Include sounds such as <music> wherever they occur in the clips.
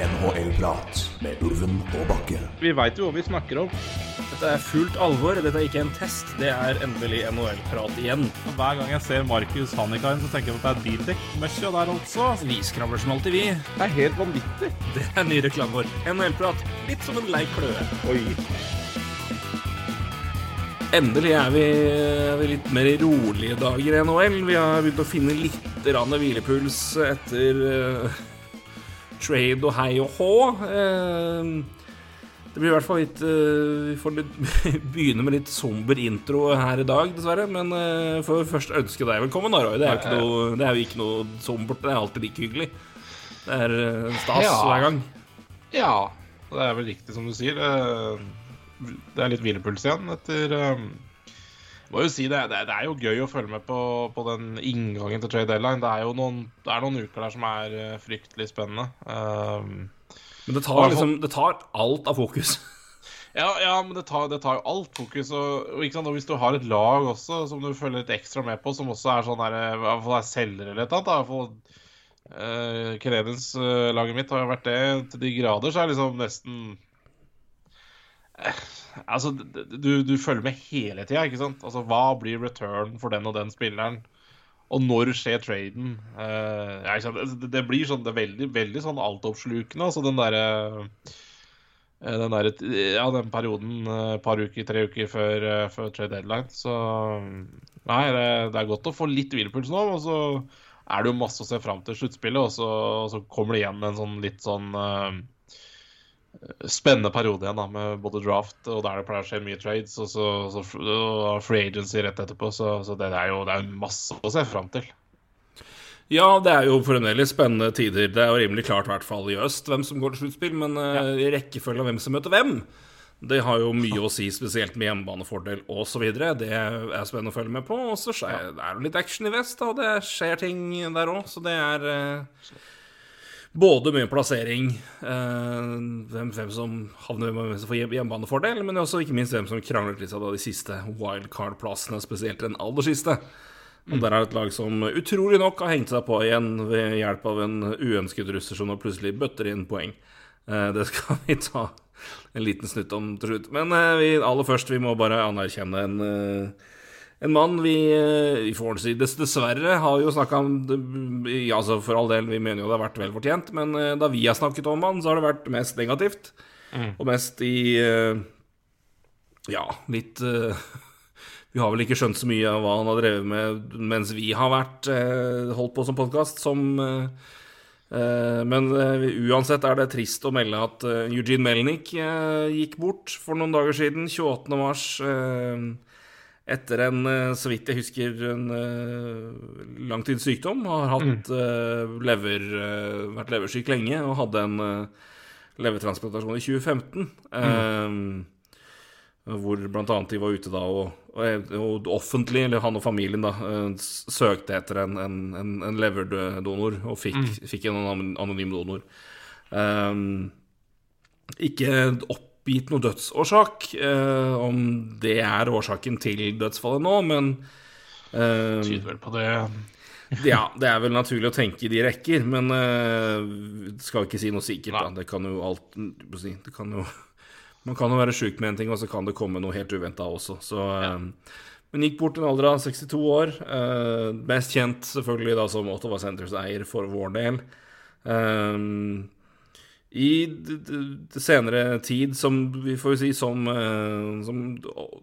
NHL-prat med Ulven og Bakke. Vi veit jo hva vi snakker om. Dette er fullt alvor. Dette er ikke en test. Det er endelig NHL-prat igjen. Og Hver gang jeg ser Markus Hannikain, så tenker jeg at det er bildekk-møkkja der altså. Vi skravler som alltid, vi. Det er helt vanvittig. Det er ny reklame vår. NHL-prat. Litt som en lei kløe. Oi. Endelig er vi, er vi litt mer i rolige dager i NHL. Vi har begynt å finne litt hvilepuls etter eh, trade og hei og hå. Eh, det blir i hvert fall litt eh, Vi får litt, <laughs> begynne med litt somber intro her i dag, dessverre. Men uh, får først ønske deg velkommen, da, Roy. Det er, noe, det er jo ikke noe sombert. Det er alltid like hyggelig. Det er eh, stas Ja. hver gang. Ja, det er vel riktig som du sier. Det, er litt hvilepuls igjen etter må jo si det, det, det er jo gøy å følge med på, på den inngangen til trade deadline. Det er jo noen, det er noen uker der som er eh, fryktelig spennende. Um, Men det tar, liksom, det tar alt av fokus. <laughs> Ja, ja, men det tar, det tar jo alt fokus. Og, og, og hvis du har et lag også som du følger litt ekstra med på, som også er sånn der, i hvert fall er selger eller et eller annet da, i hvert uh, Canadiens-laget mitt har jo vært det til de grader, så er liksom nesten eh, Altså, du, du følger med hele tida, ikke sant? Altså, hva blir return for den og den spilleren? Og når skjer traden? Uh, ja, sant? Det, det blir sånn, det er veldig, veldig sånn altoppslukende. Altså den derre Eh, den, der, ja, den perioden, eh, et par uker, tre uker før, eh, før trade deadline. Så nei, det, det er godt å få litt hvilepuls nå. Og så er det jo masse å se fram til sluttspillet, og så, og så kommer det igjen en sånn litt sånn eh, spennende periode igjen da, med både draft og der det pleier å skje mye trades, og så, så og free agency rett etterpå. Så, så det er jo det er masse å se fram til. Ja, det er jo fremdeles spennende tider. Det er jo rimelig klart, i hvert fall i øst, hvem som går til sluttspill. Men uh, i rekkefølge av hvem som møter hvem, det har jo mye å si, spesielt med hjemmebanefordel osv. Det er spennende å følge med på. Og så det er jo litt action i vest, da, og det skjer ting der òg. Så det er eh, både mye plassering, eh, hvem, hvem som havner hvem som får hjem- hjemmebanefordel, men også ikke minst hvem som krangler litt av de siste wildcard-plassene, spesielt den aller siste. Og der er et lag som utrolig nok har hengt seg på igjen ved hjelp av en uønsket russer som nå plutselig bøtter inn poeng. Eh, Det skal vi ta en liten snutt om til slutt. Men eh, vi, aller først, vi må bare anerkjenne en, en mann vi, i vi får si Dessverre har jo snakka om ja, altså For all del, vi mener jo det har vært vel fortjent, men eh, da vi har snakket om han, så har det vært mest negativt. Og mest i eh, Ja, litt eh, <laughs> Vi har vel ikke skjønt så mye av hva han har drevet med mens vi har vært eh, holdt på som podkast, som eh, eh, Men eh, uansett er det trist å melde at eh, Eugene Melnick eh, gikk bort for noen dager siden, 28. mars. Eh, etter en, eh, så vidt jeg husker, en eh, langtidssykdom. Har hatt eh, lever, eh, vært leversyk lenge og hadde en eh, levertransplantasjon i 2015. Eh, hvor annet de var ute da og, og, og offentlig, eller han og familien, da, eh, søkte etter en, en, en, leverdonor og fikk, fikk en anon- anonym donor. Um, ikke oppgitt noen dødsårsak, eh, om det er årsaken til dødsfallet nå, men eh, Tyder vel på det. <laughs> ja, det er vel naturlig å tenke i de rekker, men eh, skal ikke si noe sikkert. Da. Det kan jo alt det kan jo, <laughs> Man kan jo være sjuk med en ting, og så kan det komme noe helt uventa også. Så, eh, men gikk bort i en alder av 62 år. eh, mest kjent selvfølgelig da som Ottawa Centers eier for vår del. Eh, I senere tid, som vi får si som, eh, som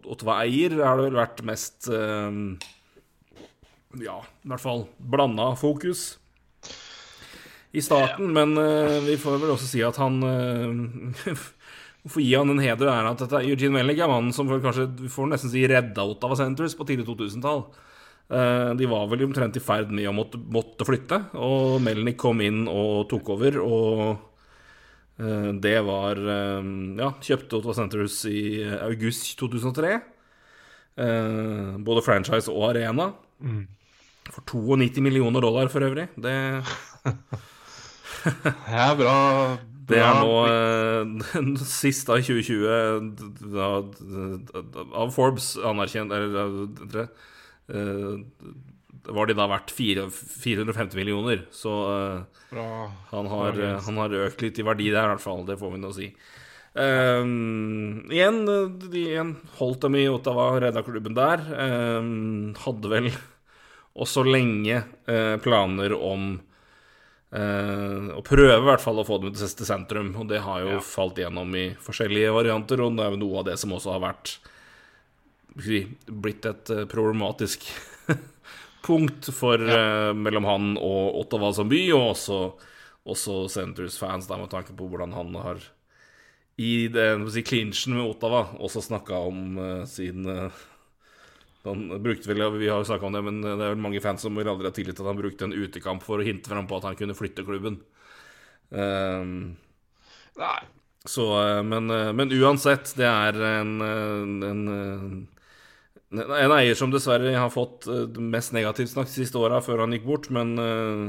Ottawa-eier, har det vel vært mest eh, ja, i hvert fall blanda fokus i starten, men eh, vi får vel også si at han <laughs> Hvorfor gi han en heder er at dette Eugene Melnick er mannen som kanskje vi får nesten si redda Ottawa Centres på tidlig 2000-tall. Eh, de var vel omtrent i ferd med å måtte, måtte flytte, og Melnick kom inn og tok over, og det var eh, Ja, kjøpte Ottawa Centres i august 2003. Eh, både franchise og arena. For 92 millioner dollar for øvrig. Det, <laughs> er bra. det er nå eh, <laughs> den siste av 2020 d- da- d- av Forbes anerkjent Eller eh, eh, var de da verdt 450 millioner. Så uh, han, har, han har økt litt i verdi der, i hvert fall. Det får vi nå si. Um, igjen, eh, de igjen holdt dem i Ottawa, redda klubben der. Um, hadde vel også lenge uh, planer om uh, å prøve i hvert fall å få dem til sentrum, og det har jo Ja. falt gjennom i forskjellige varianter, og det er jo noe av det som også har vært blitt et problematisk punkt for, eh, mellom han og Ottawa som by, og også, også Senators-fans, med tanke på hvordan han har i den si, clinchen med Ottawa også snakka om uh, sin uh, han brukte vel, Vi har jo snakka om det, men det er vel mange fans som vil aldri ha tillit til at han brukte en utekamp for å hinte fram på at han kunne flytte klubben. Ehm, Nei. så, eh, men, eh, men uansett, det er en, en, en, eh, en eier som dessverre har fått eh, mest negativt snakk de siste åra før han gikk bort, men uh,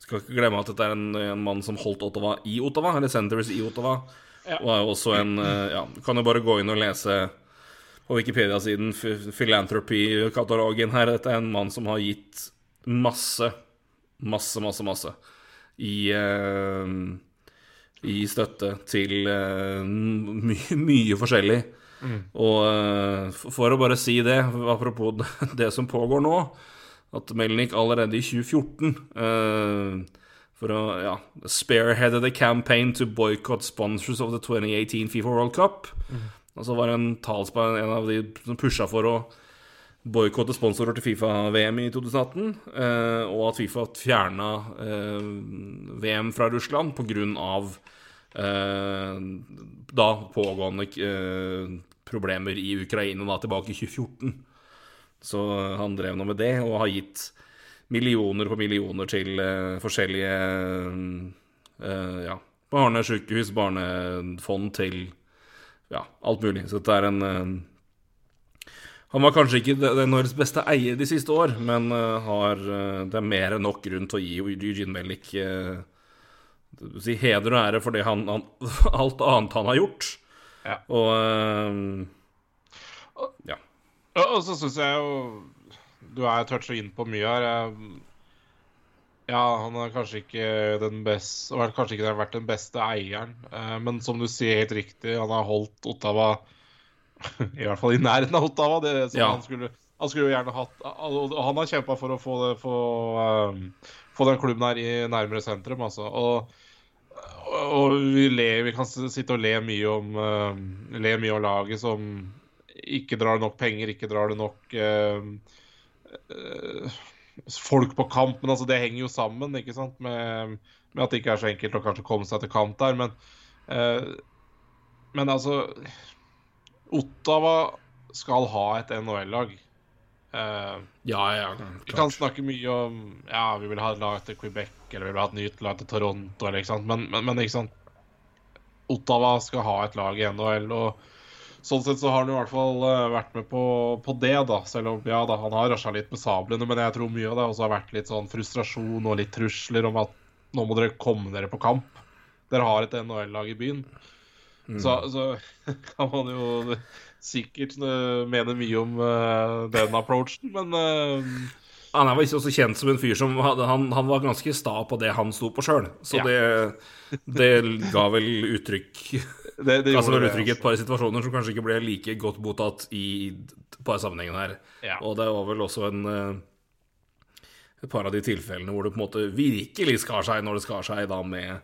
skal ikke glemme at dette er en, en mann som holdt Ottawa i Ottawa, eller Senators i Ottawa. Ja. Og er også en uh, Ja, kan jo bare gå inn og lese på Wikipedia-siden Philanthropy-katalogen her. Dette er en mann som har gitt masse, masse, masse, masse i uh, i støtte til uh, my mye forskjellig. Og eh, for å bare si det, apropos <laughs> det- som pågår nå, at Melnik allerede i 2014 eh, for å ja, spareheade a campaign to boycott sponsors of the 2018 FIFA World Cup. Altså var en talsmann, en av de som pusha for å boikotte sponsorer til Fifa-VM i 2018, eh, og at Fifa fjerna eh, VM fra Russland pga. Eh, da pågående eh, problemer i Ukraina da, tilbake i 2014. Så han drev nå med det, og har gitt millioner på millioner til uh, forskjellige uh, ja, barnesykehus, barnefond til ja, alt mulig. Så dette er en uh, Han var kanskje ikke den Norges beste eier de siste år, men har, det er mer enn nok grunn til å gi Eugene Mellik si heder og ære for det han, han, <laughs> alt annet han har gjort. Ja. Og um, ja. Og og så syns jeg jo Du er toucha inn på mye her. Ja, han er kanskje ikke den beste kanskje ikke vært den beste eieren, eh, men som du sier helt riktig, han har holdt Ottawa <laughs> I hvert fall i nærheten av Ottawa. Det som Ja. han skulle Han skulle jo gjerne hatt Og han har kjempa for å få, det, få, eh, få den klubben her i nærmere sentrum, altså. Og og vi, ler, vi kan sitte og le mye om uh, Le mye om laget som ikke drar nok penger, ikke drar det nok uh, folk på kamp. Men altså, det henger jo sammen ikke sant? Med, med at det ikke er så enkelt å kanskje komme seg til kamp der. Men, uh, men altså Ottawa skal ha et NHL-lag. Eh, Ja, ja, vi kan snakke mye om Ja, vi vil ha et lag til Quebec, eller vi vil ha et nytt lag til Toronto, eller. Men, men, men ikke sant. Ottawa skal ha et lag i NHL, og sånn sett så har han i hvert fall eh, vært med på, på det, da. Selv om ja da, han har rasja litt med sablene, men jeg tror mye av det også har vært litt sånn frustrasjon og litt trusler om at nå må dere komme dere på kamp. Dere har et NHL-lag i byen. Så, så <laughs> kan man jo sikkert mener mye om eh, den approachen, men eh, Han var ikke også kjent som en fyr som hadde, han, han var ganske sta på det han sto på sjøl. Så Ja. det, det ga vel uttrykk det, det Altså vel uttrykk i et altså. par situasjoner som kanskje ikke ble like godt mottatt i et par sammenhenger her. Ja. Og det var vel også en eh, et par av de tilfellene hvor det på en måte virkelig skar seg, når det skar seg da med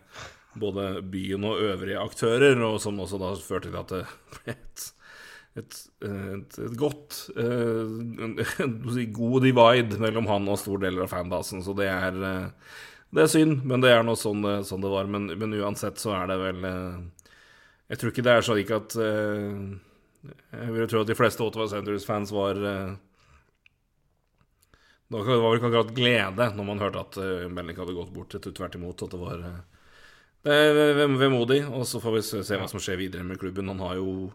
både byen og øvrige aktører, og som også da førte til at det ble et, et, et, et godt eh, en, <laughs> god divide mellom han og store deler av fanbasen. Så det er eh, det er synd, men det er nå sånn, sånn det var. Men, men uansett så er det vel eh, Jeg tror ikke det er slik at Jeg vil tro at de fleste Ottawa Senators-fans var Det var ikke akkurat glede når man hørte at Melnik hadde gått bort. Tvert imot at det var det er vemodig. Og så får vi se hva som skjer videre med klubben. Han har jo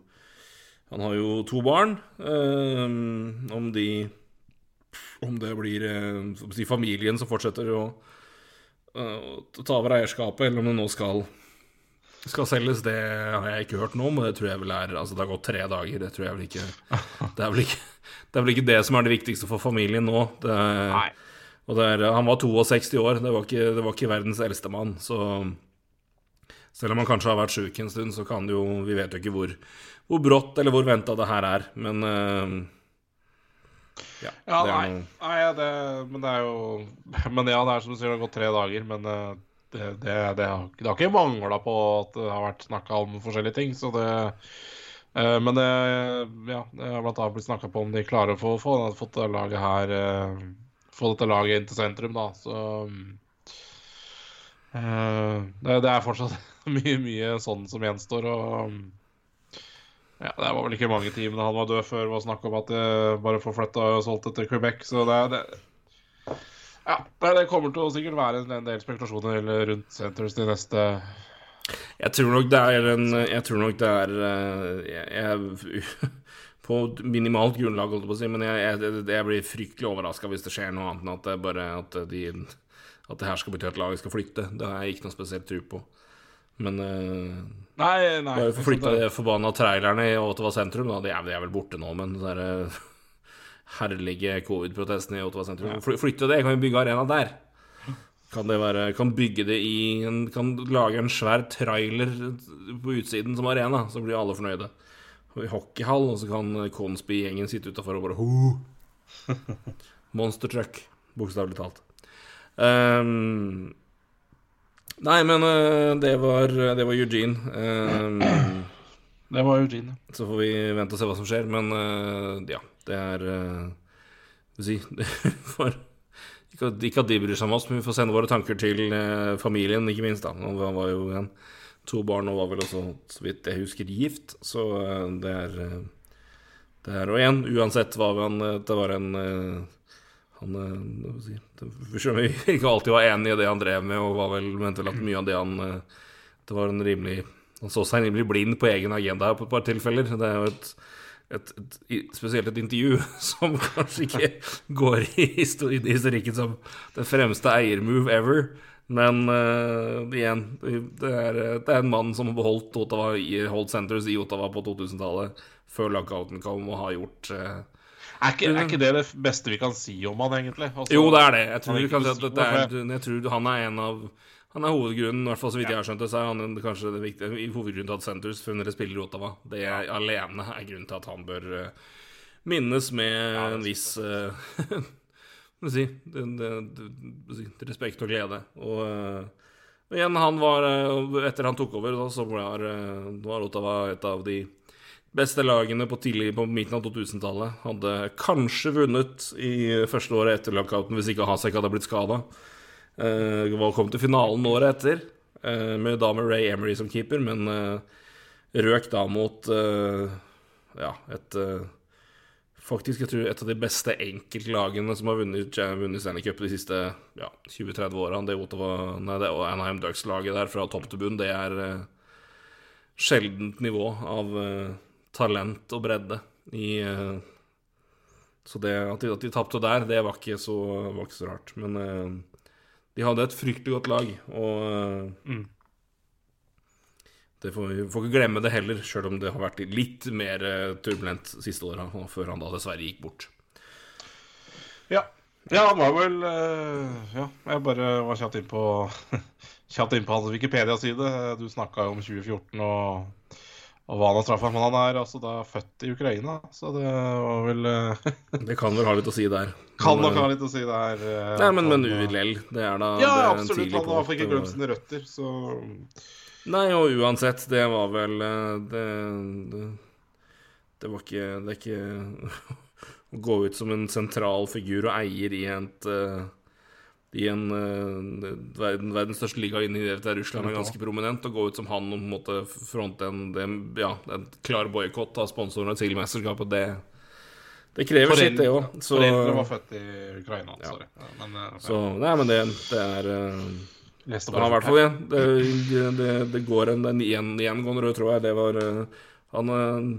Han har jo to barn. eh, om de Om det blir eh, si, familien som fortsetter å, eh, å ta over eierskapet, eller om det nå skal skal selges, det har jeg ikke hørt noe om. Det tror jeg vel er Altså, det har gått tre dager. Det tror jeg vel ikke Det er vel ikke <laughs> det, vel ikke det som er det viktigste for familien nå. Det, Nei. og det er, han var 62 år. Det var ikke, det var ikke verdens eldste mann. Så selv om han kanskje har vært sjuk en stund, så kan det jo Vi vet jo ikke hvor, hvor brått eller hvor venta det her er. Men eh, ja, Ja, det nei, nei det, men det er jo <laughs> Men ja, det er som du sier, det har gått tre dager, men eh, det, det, det, har, det har ikke mangla på at det har vært snakka om forskjellige ting, så det uh, Men det, ja, det har annet blitt snakka på om de klarer å få, få, få dette laget her uh, Få dette laget inn til sentrum, da, så det, det er fortsatt <laughs> mye, mye sånn som gjenstår, og ja, Det var vel ikke mange timene han var død før det var snakk om at det bare får flytta og solgt det til Quebec. Så det, det Ja, det, kommer til å sikkert være en, del spekulasjoner rundt Centres de neste Jeg tror nok det er en Jeg tror nok det er eh, jeg, jeg, <laughs> På minimalt grunnlag, holdt jeg på å si, men jeg, jeg, blir fryktelig overraska hvis det skjer noe annet enn at det bare at de At det her skal bety at laget skal flytte. Det har jeg ikke noe spesielt tro på. Men uh, Nei, nei. bare forflytta flytta liksom de forbanna trailerne i Ottawa sentrum, da. De er, de er vel borte nå, men de der <laughs> herlige covid-protestene i Ottawa sentrum Fly- Flytte det, kan vi bygge arena der. Kan det være Kan bygge det i en, Kan lage en svær trailer på utsiden som arena, så blir alle fornøyde. Og i hockeyhall, og så kan Consby-gjengen sitte utafor og bare ho. <laughs> Monster truck, bokstavelig talt. Ehm, nei, men eh, det var, det var Eugene. Ehm, Det var Eugene. så får vi vente og se hva som skjer, men uh, ja, det er uh, si <laughs> for, ikke, at- ikke at de bryr seg om oss, men vi får sende våre tanker til uh, familien, ikke minst. da Han var, jo en, to barn og var vel også, så vidt jeg husker, gift. Så det er det er, Og igjen, uansett hva han Det var en han eh, si, vi <laughs> ikke alltid var enig i det han drev med, og var vel, mente vel at mye av det han eh, Det var en rimelig Han så seg rimelig blind på egen agenda på et par tilfeller. Det er jo et, et, et, spesielt et intervju <laughs> som kanskje ikke <laughs> går i historikken som det fremste eiermove ever. Men uh, igjen, det er, det er en mann som har beholdt Ottawa holdt Centres i Ottawa på 2000-tallet, før lockouten kom, og har gjort eh, Er ikke, er ikke det det beste vi kan si om han, egentlig? Altså, Jo, det er det. Jeg tror, er at det er, jeg tror han er en av Han er hovedgrunnen, i hvert fall så vidt jeg har skjønt det, så er han kanskje det viktige, i hovedgrunnen til at Centres funnet spiller i Ottawa. Det er, alene er grunnen til at han bør uh, minnes med en viss <laughs> uh, si, det, det, respekt og glede. Og, uh, igjen, han var Etter han tok over, da, så var, var Ottawa et av de beste lagene på, tidlig, på midten av 2000-tallet. Hadde kanskje vunnet i første året etter lockouten hvis ikke Hasek hadde blitt skada. Uh, kom til finalen året etter, uh, med, da med Ray Emery som keeper, men uh, røk da mot uh, ja, et eh, Faktisk jeg tror et av de beste enkeltlagene som har vunnet, vunnet Stanley Cup de siste ja, 20-30 åra. Det, Ottawa- nei, det Anaheim Ducks-laget der fra topp til bunn, det er eh, sjeldent nivå av eh, talent og bredde i eh, Så det at de, at de tapte der, det var ikke så, var ikke så rart. Men eh, de hadde et fryktelig godt lag, og eh, Mm. det får, vi får ikke glemme det heller, sjøl om det har vært litt mer turbulent siste åra, før han da dessverre gikk bort. Ja. ja, han var vel Ja, jeg bare var kjapt inn på <laughs> Kjapt inn på hans Wikipedia-side. Du snakka jo om 2014 og, og hva han har straffa. Men han er altså da født i Ukraina, så det var vel eh, <laughs> Det kan vel ha litt å si der. Kan nok eh, ha litt å si der. eh, Nei, men, men eh, ULL, det er da Ja, er absolutt. Han har i hvert fall ikke glemt sine røtter, så Nei, og uansett, det var vel eh, Det, det, det var ikke Det er ikke <laughs> å gå ut som en sentral figur og eier i et eh, i en eh, verden, verdens største liga inn i det der Russland er ganske prominent, og gå ut som han og på en måte fronte en, det, ja, en klar boikott av sponsorene til mesterskapet, det, det krever sitt, det òg. Foreldre var født i Ukraina, Ja. sorry. Ja, Men okay. Så Nei, men det, det er eh, Ja, hvert fall. Det, det, det, det går en, en gjengående rød tråd her. Det var eh, Han eh,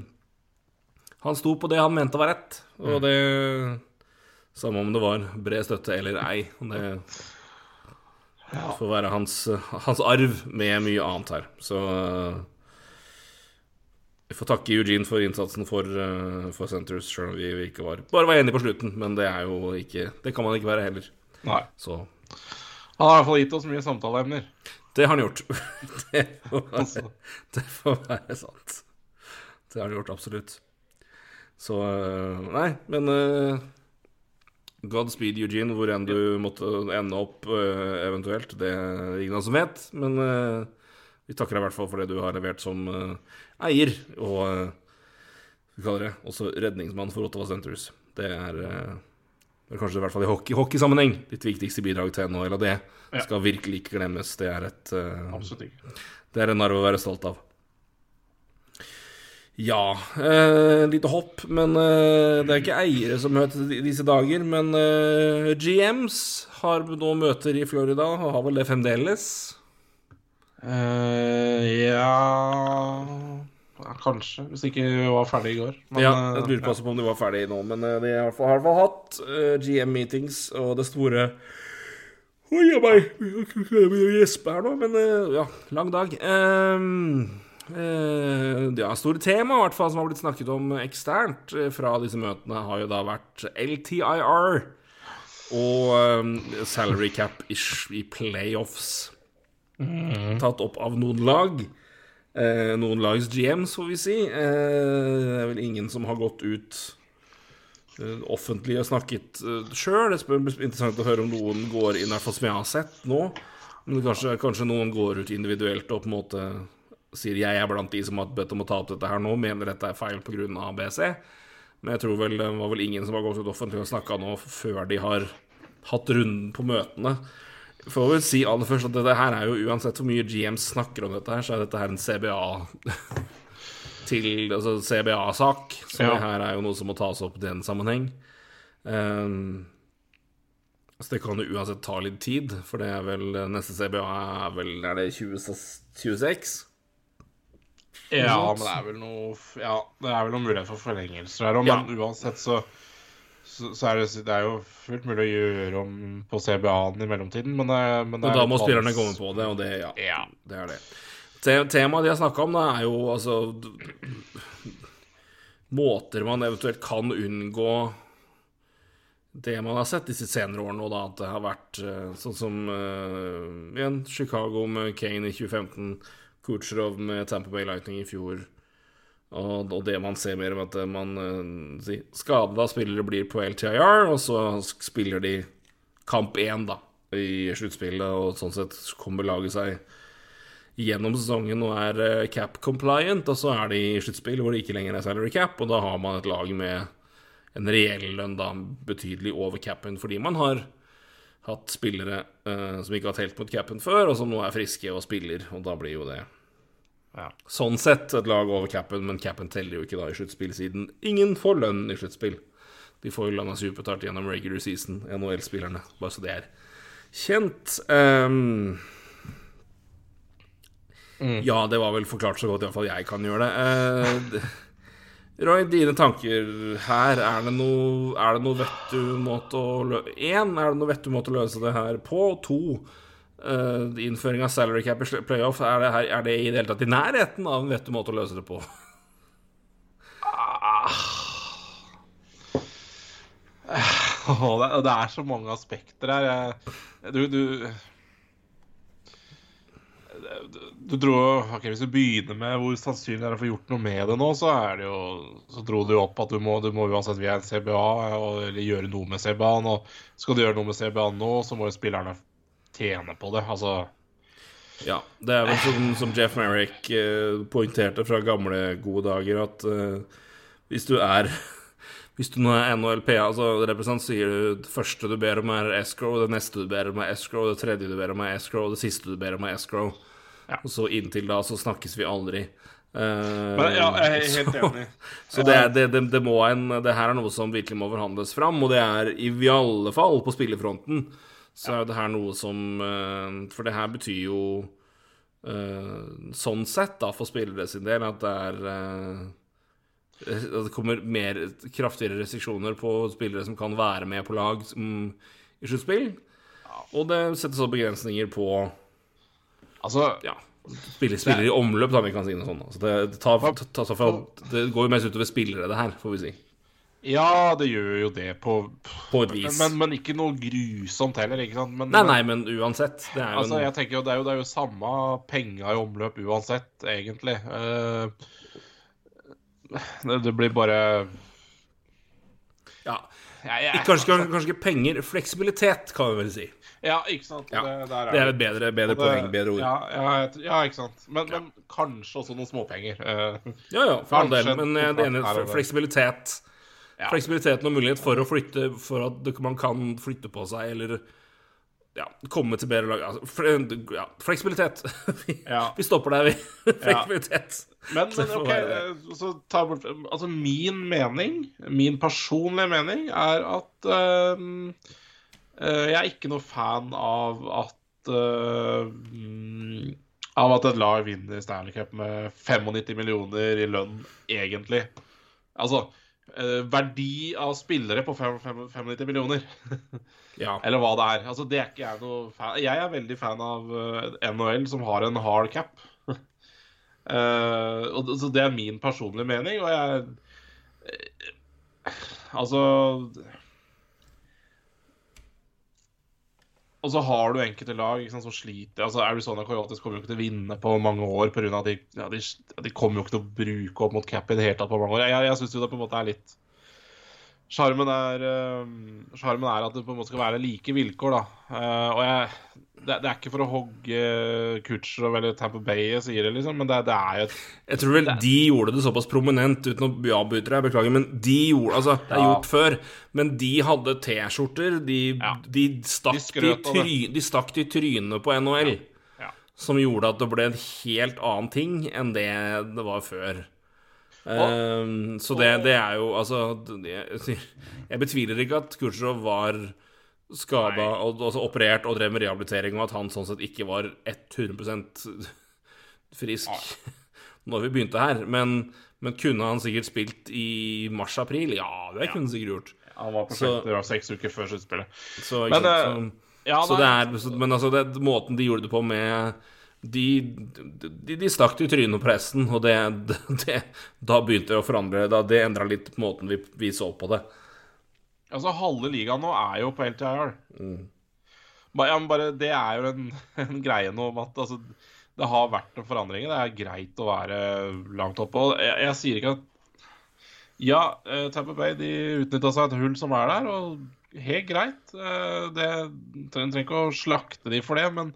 Han sto på det han mente var rett, og det Samme om det var bred støtte eller ei. Det, Det får være hans, hans arv med mye annet her. Så eh, vi får takke Eugene for innsatsen for, eh, for Centres, sjøl om vi vi ikke var bare var enige på slutten. Men det er jo ikke Det kan man ikke være heller. Nei. Så Han har i hvert fall gitt oss mye samtaleemner. det har han gjort. <laughs> det, får <laughs> være, Altså. det får være sant. Det har han gjort, absolutt. Så eh, Nei, men Godspeed Eugene, hvor enn du måtte ende opp uh, eventuelt. Det er ingen som vet, men uh, vi takker deg i hvert fall for det du har levert som uh, eier og vi kaller det også redningsmann for Ottawa Centres. Det er, det er kanskje i hvert fall i hockey, hockeysammenheng ditt viktigste bidrag til NHL, og det skal virkelig ikke glemmes. Det er et Absolutt ikke. det er en arv å være stolt av. Ja eh, Lite hopp, men eh, det er ikke eiere som møter disse dager. Men eh, GMs har nå møter i Florida, og har vel det fremdeles. Eh, ja ja, Kanskje, hvis ikke vi var ferdig i går. Men, ja, eh, jeg lurer på på om de var ferdig nå, men eh, de har i hvert fall- hatt eh, GM-meetings, og det store Oi, jeg gjespe her nå, men eh, ja, lang dag. Ehm, eh, ja, store tema i hvert fall som har blitt snakket om eksternt eh, fra disse møtene, har jo da vært LTIR og eh, salary cap-ish i playoffs. Tatt opp av noen lag. Eh, noen lags GMs, får vi si. Eh, det er vel ingen som har gått ut eh, offentlig og snakket uh, sjøl. Det blir interessant å høre om noen går inn, i hvert fall som jeg har sett nå. Men kanskje, kanskje noen går ut individuelt og på en måte sier jeg er blant de som har bedt om å ta opp dette her nå, mener dette er feil pga. ABC. Men jeg tror vel det var vel ingen som har gått ut offentlig og snakka nå før de har hatt runden på møtene. Får vel si aller først at dette her er jo uansett hvor mye GM snakker om dette her, så er dette her en CBA <laughs> til Altså CBA-sak. Så Ja. det her er jo noe som må tas opp i den sammenheng. Um, så det kan jo uansett ta litt tid, for det er vel neste CBA er vel Er det 20, 26? Ja, men det er vel noe Ja, det er vel noen mulighet for forlengelser her òg, men Ja. uansett så så, så er det, det er jo fullt mulig å gjøre om på CBA-en i mellomtiden, men, det, men det Og da må spillerne komme på det, og det, ja, Ja. det er det. Te- Temaet de har snakka om, da, er jo altså Måter man eventuelt kan unngå det man har sett disse senere årene, og da at det har vært eh, sånn som uh, igjen Chicago med Kane i 2015, Kucherov med Tamper Bay Lightning i fjor. Og, og det man ser mer om at man uh, si, skada spillere blir på LTIR, og så spiller de kamp én da, i sluttspillet, og sånn sett kommer laget seg gjennom sesongen og er eh, cap compliant, og så er de i sluttspill hvor det ikke lenger er salary cap, og da har man et lag med en reell lønn da betydelig over capen, fordi man har hatt spillere eh, som ikke har telt mot capen før, og som nå er friske og spiller, og da blir jo det Ja. Sånn sett et lag over capen, men capen teller jo ikke da i sluttspill, siden ingen får lønn i sluttspill. De får jo lønna si utbetalt gjennom regular season, NHL-spillerne, bare så det er kjent. Ehm, Ja, det var vel forklart så godt iallfall jeg kan gjøre det. Uh, Roy, dine tanker her, er det noe, er det noe vettu måte å løse Én, er det noe vettu måte å løse det her på? To, eh, innføring av salary cap i playoff, er det, her, er det i det hele tatt i nærheten av en vettu måte å løse det på? Åh, det, det er så mange aspekter her. Du du, du dro ok, Hvis du begynner med hvor sannsynlig det er å få gjort noe med det nå, så er det jo Så dro du opp at du må, du må uansett via en CBA og, eller gjøre noe med CBA-en. Og skal du gjøre noe med CBA nå, så må jo spillerne tjene på det. Altså Ja, det er vel som, som Jeff Merrick eh, poengterte fra gamle, gode dager, at eh, hvis du er <laughs> Hvis du nå er NHLPA, altså representant, sier du det første du ber om, er escrow, det neste du ber om, er escrow, det tredje du ber om, er escrow, det siste du ber om, er escrow. Ja. Og så inntil da så snakkes vi aldri. Uh, Men ja, jeg er helt så- enig. <laughs> Så det, er, det, det, det, må en, det her er noe som virkelig må forhandles fram, og det er i alle fall på spillefronten. Så er jo det her noe som eh, For det her betyr jo eh, sånn sett, da, for spillere sin del, at det er eh, at det kommer mer kraftigere restriksjoner på spillere som kan være med på lag som, i sluttspill. og det settes opp begrensninger på Altså, ja, spillere, spiller i omløp, da, vi kan si noe sånt. Altså det, det, tar, tar, tar, det går jo mest utover spillere, det her, får vi si. Ja, det gjør jo det på På et vis. Men, men ikke noe grusomt heller, ikke sant? Men, Nei, nei, men uansett. Det er jo Altså, en jeg tenker jo, det er jo, det er jo samme penga i omløp uansett, egentlig. Eh, det, det blir bare ja, kanskje, kanskje, ikke penger. Fleksibilitet, kan vi vel si. Ja, ikke sant. Ja, det, der Det er et bedre, bedre det- poeng, bedre ord. Ja, ja, ja ikke sant. Men, men kanskje også noen småpenger. Eh, Ja, ja, for all del. Men jeg er enig fleksibilitet. Ja. Fleksibiliteten og mulighet for å flytte For at man kan flytte på seg, eller ja, komme til bedre lag altså, ja, Fleksibilitet. <laughs> Vi, vi stopper der, vi. <laughs> Fleksibilitet. Men, men OK, eh, så ta bort Altså, min mening, min personlige mening, er at uh, Jeg er ikke noe fan av at mm, Av at et lag vinner Stanley Cup med 95 millioner i lønn, egentlig. Altså eh, Verdi av spillere på fem- fem- 95 millioner. <laughs> Ja. Eller hva det er. Altså, det er ikke jeg noe fan Jeg er veldig fan av uh, NHL, som har en hard cap. uh, <laughs> og så det er min personlige mening, og jeg uh, Altså Og så har du enkelte lag sant, som sliter. Altså Arizona Coyotes kommer jo ikke til å vinne på mange år pga. at de, ja, de, de kommer jo ikke til å bruke opp mot cap i det hele tatt på mange år. Jeg, jeg syns jo det på en måte er litt Sjarmen er, eh, sjarmen er at det på en måte skal være like vilkår, da. Eh, og jeg, det, det er ikke for å hogge Kutcher eller Tamper Bay, jeg sier det, liksom, men det, det er jo et Jeg tror vel de gjorde det såpass prominent, uten å avbryte deg, beklager, men de gjorde Altså, det er Ja. gjort før, men de hadde T-skjorter. De, Ja. de, stakk De try, de stakk de trynet på NHL, Ja. som gjorde at det ble en helt annen ting enn det det var før. Ehm, så det, det er jo Altså, jeg, jeg betviler ikke at Khrusjtsjov var skada og altså operert og drev med rehabilitering, og at han sånn sett ikke var 100% frisk <laughs> når vi begynte her. Men, men kunne han sikkert spilt i mars-april? Ja, det kunne han sikkert gjort. Han var på det seks uker før sluttspillet. Så, Men, sant, så, Ja, så det er, men altså, det, måten de gjorde det på med De, de, de stakk det i trynet på pressen, og det, <laughs> det Da begynte det å forandre da, Det endra litt måten vi, vi så på det. Altså, halve ligaen nå er jo på LTIR. Mm. Bare, Ja, men bare, det er jo en, <laughs> en greie nå om at altså, det har vært noen forandringer. Det er greit å være langt oppe. Jeg, jeg sier ikke at Ja, uh, Tampa Bay de utnytta seg et hull som er der, og helt greit. Uh, Det trenger ikke å slakte de for det, men,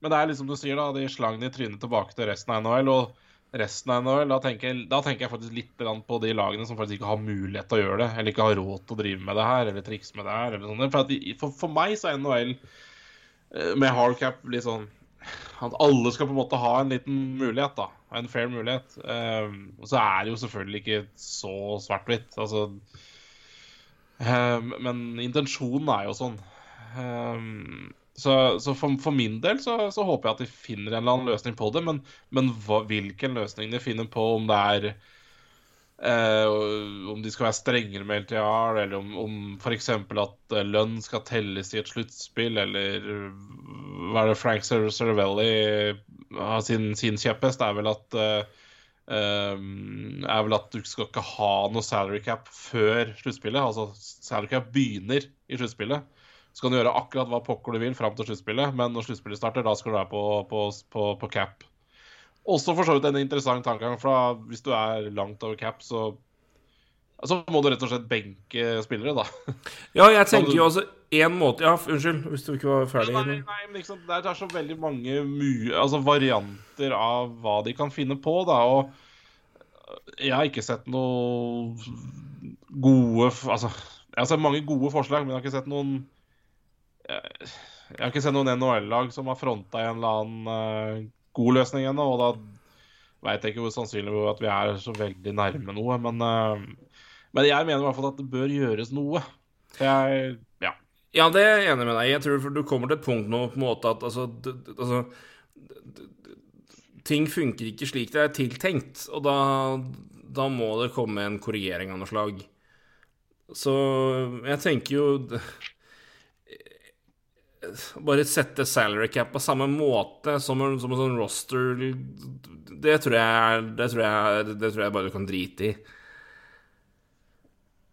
men det er liksom du sier, da. De slang de trynet tilbake til resten av NHL. og resten av NHL, da tenker, da tenker jeg faktisk litt på de lagene som faktisk ikke har mulighet til å gjøre det, eller ikke har råd til å drive med det her, eller trikse med det her. eller sånn. For, de, for, for meg så er NHL eh, med hardcap litt sånn at alle skal på en måte ha en liten mulighet, da. En fair mulighet. Um, og så er det jo selvfølgelig ikke så svart-hvitt. Altså um, Men intensjonen er jo sånn. Um, så, så for, for min del så, så håper jeg at de finner en eller annen løsning på det. Men, men hva, hvilken løsning de finner på, om det er eh, Om de skal være strengere med LTR, eller om, om f.eks. at eh, lønn skal telles i et sluttspill, eller hva er det Frank Cervelli har sin, sin kjepphest, er vel at eh, um, er vel at du skal ikke ha noe salary cap før sluttspillet. Altså salary cap begynner i sluttspillet. Så kan du gjøre akkurat hva pokker du vil fram til sluttspillet, men når sluttspillet starter, da skal du være på, på, på, på cap. Også for så vidt en interessant tankegang, for da, hvis du er langt over cap, så så må du rett og slett benke spillere, da. Ja, jeg tenker jo altså én måte Ja, unnskyld, hvis du ikke var ferdig. Nei, nei, men liksom, det er- så veldig mange altså varianter av hva de kan finne på, da. Og jeg har ikke sett noe gode Altså, jeg har sett mange gode forslag, men jeg har ikke sett noen Jeg, jeg har ikke sett noen NHL-lag som har fronta en eller annen uh, god løsning ennå, og da veit jeg ikke hvor sannsynlig at vi er så veldig nærme noe, men uh, Men jeg mener i hvert fall at det bør gjøres noe. Jeg Ja. Ja, det er jeg enig med deg. Jeg tror du kommer til et punkt nå på en måte at altså, altså Ting funker ikke slik det er tiltenkt, og da, da må det komme en korrigering av noe slag. Så jeg tenker jo bare sette salary cap på samme måte som en, som en sånn roster Det tror jeg Det tror jeg, det tror jeg bare du kan drite i.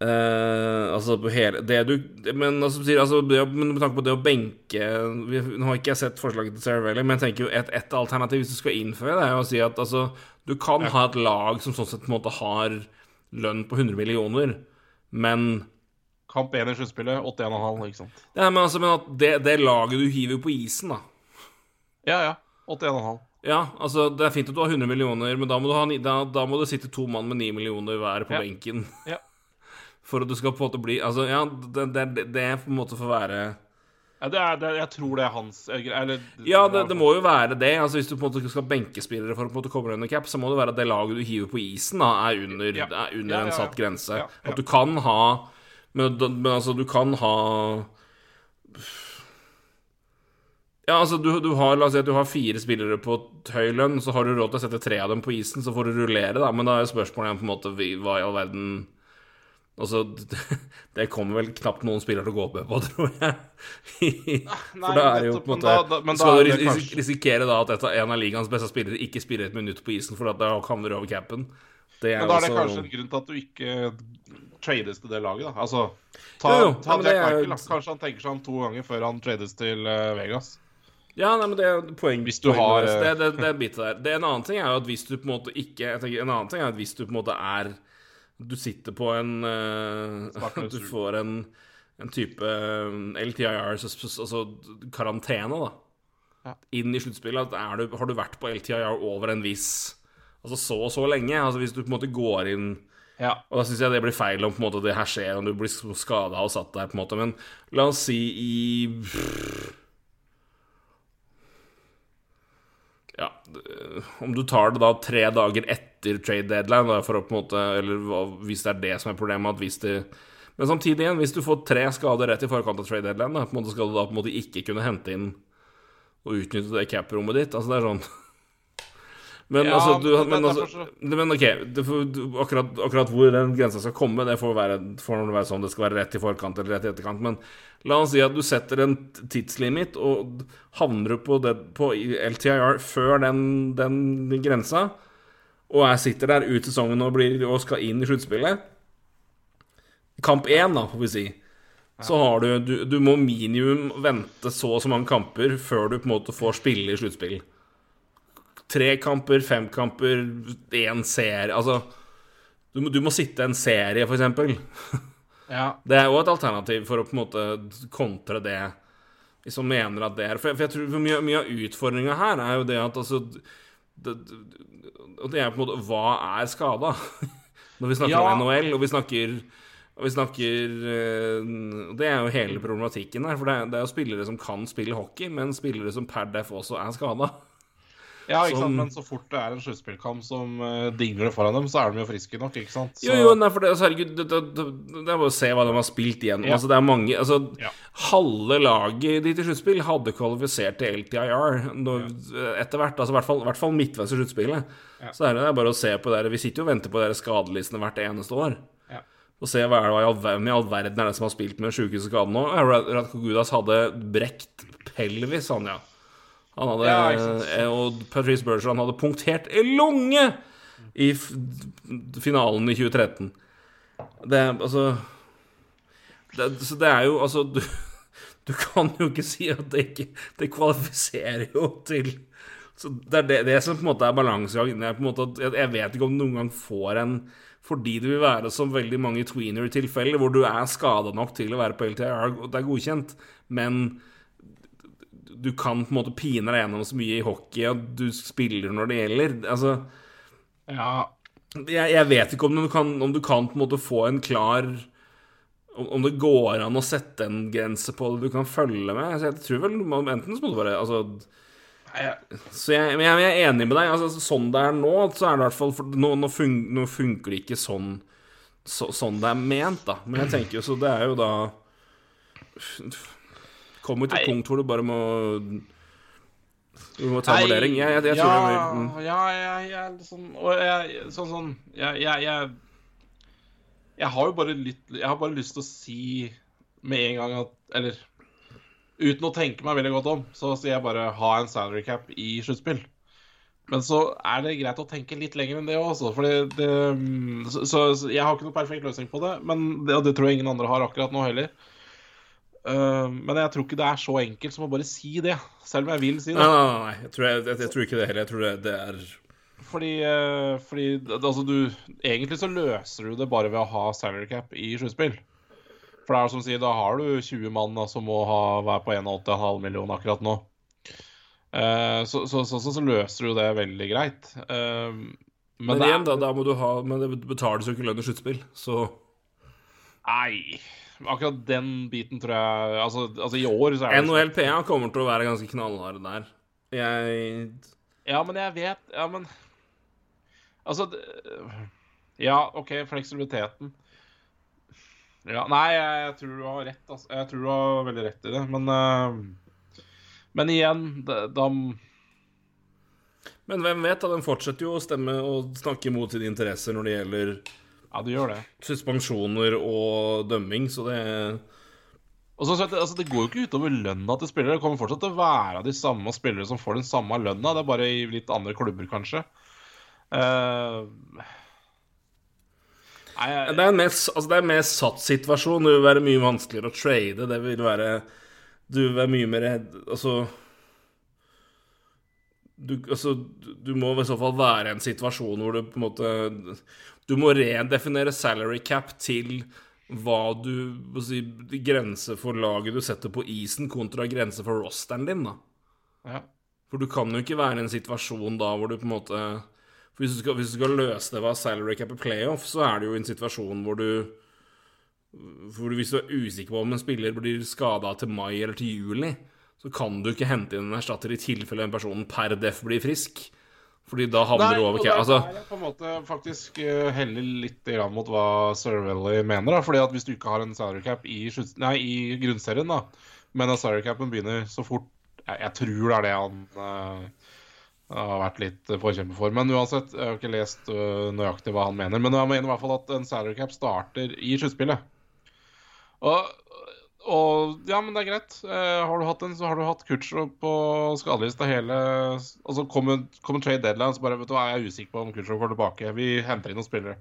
Uh, altså på hele det du Men altså, altså, det, med tanke på det å benke vi, Nå har ikke jeg sett forslaget til Sarah Valley, men jeg tenker jo et, et alternativ hvis du skal innføre det, er å si at altså, du kan ha et lag som sånn sett på en måte har lønn på 100 millioner, men Kamp 1 i sluttspillet, 81,5, ikke sant. Ja, men altså, men at det, det laget du hiver på isen, da Ja, ja. 81,5. Ja, altså, det er fint at du har 100 millioner, men da må du, ha, da, da må det sitte to mann med 9 millioner hver på Ja. benken. Ja. <laughs> For at du skal på en måte bli Altså, ja, det, det, det, på en måte får være Ja, det er, det, jeg tror det er hans Eller Ja, det, det må jo være det. Altså, Hvis du på en måte skal benke spillere for å på en måte komme under cap, så må det være at det laget du hiver på isen, da, er under, Ja. er under Ja, ja, en satt grense. At du kan ha men, men altså, du kan ha Ja, altså, du, du har La oss si at du har fire spillere på høy lønn, så har du råd til å sette tre av dem på isen, så får du rullere, da. Men da er spørsmålet igjen på en måte hva i all verden Altså, <laughs> det, kommer vel knapt noen spillere til å gå med på, <laughs> tror jeg. For da er det jo på en måte da- da- Skal du ris- risikere da at en av ligaens beste spillere ikke spiller et minutt på isen fordi da havner du over capen? Det Men da er det kanskje en grunn til at du ikke trades til det laget, da. Altså, ta, Jo, jo, ta ja, Jack er- Michael, da. Kanskje han tenker seg om to ganger før han trades til eh, Vegas. Ja, nei, men det er poeng. Hvis du har, det, eh, det, det er bitet der. Det, en annen ting er jo at hvis du på en måte ikke jeg tenker, En annen ting er at hvis du på en måte er Du sitter på en uh, <laughs> Du får en, en type LTIR, så- så- altså karantene, da. Ja. Inn i sluttspillet. har du vært på LTIR over en viss Altså så og så lenge? Altså Hvis du på en måte går inn Ja. og da syns jeg det blir feil om måte det her skjer, om du blir skada og satt der, på en måte. Men la oss si i Ja Om du tar det da tre dager etter trade deadline, da, for å på en måte Eller hvis det er det som er problemet, at hvis det Men samtidig igjen, hvis du får tre skader rett i forkant av trade deadline, da, på en måte skal du da på en måte ikke kunne hente inn og utnytte det cap-rommet ditt. Altså, det er sånn Men Ja, altså, du, men men, altså men ok, får, du, akkurat, akkurat hvor den grensa skal komme, det får være, får være sånn det skal være rett i forkant eller rett i etterkant. Men la oss si at du setter en tidslimit, og havner du på, det, på LTIR før den, den grensa, og jeg sitter der ut sesongen og, blir, og skal inn i sluttspillet Kamp én, da, får vi si. Så har du, du Du må minimum vente så og så mange kamper før du på en måte får spille i sluttspill tre kamper, fem kamper, én serie Altså, du må, du må sitte en serie, for eksempel. ja. <laughs> Det er jo et alternativ for å på en måte kontre det, som mener at det er For jeg, for jeg tror mye, mye av utfordringa her er jo det at altså det, det, er på en måte Hva er skada? <laughs> Når vi snakker Ja. om NHL, og vi snakker og vi snakker eh, Det er jo hele problematikken her. For det det er jo spillere som kan spille hockey, men spillere som per def også er skada. <laughs> ja, ikke Som- sant. Men så fort det er en sluttspillkamp som uh, dingler foran dem, så er de jo friske nok, ikke sant. Så, Jo, jo, nei, for det, altså, herregud, det, det, det, det er bare å se hva de har spilt igjen. Ja. Altså, det er mange altså, Ja. Halve laget ditt i sluttspill hadde kvalifisert til LTIR når, etter hvert. Altså, i hvert fall, hvert fall midtveis i sluttspillet. Ja. Så er bare å se på det. Vi sitter jo og venter på de skadelistene hvert eneste år. Og se hva er det, hvem i all verden er det som har spilt med sykehusskade nå. Ja, Rad- Radko Gudas hadde brekt pelvis, han, ja. Han hadde, Ja, eh, og Patrice Bergeron hadde punktert lunge i finalen i 2013. Det er altså det, Så det er jo altså du, <laughs> du kan jo ikke si at det ikke Det kvalifiserer jo til Så Det er det, det som på en måte er balansegangen. En jeg vet ikke om du noen gang får en fordi det vil være som veldig mange tweener-tilfeller, hvor du er skada nok til å være på LTR, og det er godkjent, men du kan på en måte pine deg gjennom så mye i hockey at du spiller når det gjelder. Altså ja. jeg, jeg vet ikke om du, kan, om du kan på en måte få en klar om, om det går an å sette en grense på det du kan følge med. Altså, jeg tror vel Enten så må du bare altså, Så jeg, men jeg, er enig med deg. Altså, sånn det er nå, så er det i hvert fall nå, nå, fun, nå funker det ikke sånn så, sånn det er ment, da. Men jeg tenker jo så det er jo da Kommer til et punkt hvor du bare må Du må ta en vurdering. Jeg, jeg, jeg tror ja, det blir mm. ja, jeg, jeg, liksom, og jeg, sånn sånn jeg, jeg, har jo bare litt Jeg har bare lyst til å si med en gang at Eller uten å tenke meg veldig godt om, så sier jeg bare ha en salary cap i sluttspill. Men så er det greit å tenke litt lenger enn det også. Fordi det, mm, så, så, så jeg har ikke noen perfekt løsning på det, men det, og det tror jeg ingen andre har akkurat nå heller. Uh, men jeg tror ikke det er så enkelt som å bare si det, selv om jeg vil si det. Nei, nei, nei. Jeg, tror jeg, jeg, jeg tror ikke det heller. Jeg tror det, det er Fordi, eh, fordi altså du, egentlig så løser du det bare ved å ha salary cap i sluttspill. For det er som å si, da har du 20 mann som som må ha, være på 81,5 millioner akkurat nå. Eh, så, så, så, så, løser du det veldig greit. Eh, men, Men det er- igjen, da, da må du ha Men det betales jo ikke lønn i sluttspill, så Nei. Akkurat den biten tror jeg Altså, altså i år så er det NHLPA kommer til å være ganske knallharde der. Jeg Ja, men jeg vet Ja, men Altså Ja, OK, fleksibiliteten. Ja, nei, jeg, jeg tror du har rett. Altså. Jeg tror du har veldig rett i det, men uh, Men igjen, da, da Men hvem vet, da? Den fortsetter jo å stemme og snakke mot sine interesser når det gjelder Ja, du gjør det. suspensjoner og dømming, så det Og så, så, altså, Det går jo ikke utover lønna til spillere. Det kommer fortsatt til å være de samme spillere som får den samme lønna. Det er bare i litt andre klubber, kanskje. Uh, nei, jeg- Det er en mer, altså det er en mer satt situasjon. Det vil være mye vanskeligere å trade. Det vil være Du vil være mye mer Altså du, altså, du- må i så fall være i en situasjon hvor du på en måte Du må redefinere salary cap til hva du si, Grense for laget du setter på isen, kontra grense for rosteren din, da. ja. For du kan jo ikke være i en situasjon da hvor du på en måte hvis, du skal, hvis du skal løse det ved salary cap i playoff, så er det jo en situasjon hvor du hvor Hvis du er usikker på om en spiller blir skada til mai eller til juli, så kan du ikke hente inn en erstatter i tilfelle den personen per def blir frisk. Fordi da havner du over der Altså, er på en måte faktisk eh, heller litt grann mot hva Cervelli mener. da, fordi at Hvis du ikke har en salary cap i, nei, i grunnserien, da, men at salary capen begynner så fort Jeg, jeg tror det er det han uh, har vært litt forkjemper for. Men uansett, jeg har ikke lest uh, nøyaktig hva han mener. Men han mener i hvert fall at en salary cap starter i sluttspillet. Og, og ja, men det er greit. Uh, har du hatt en, så har du hatt Kutcher på skadelista hele Og så kommer, kom trade deadline, så bare vet du hva, jeg er usikker på om Kutcher går tilbake. Vi henter inn noen spillere.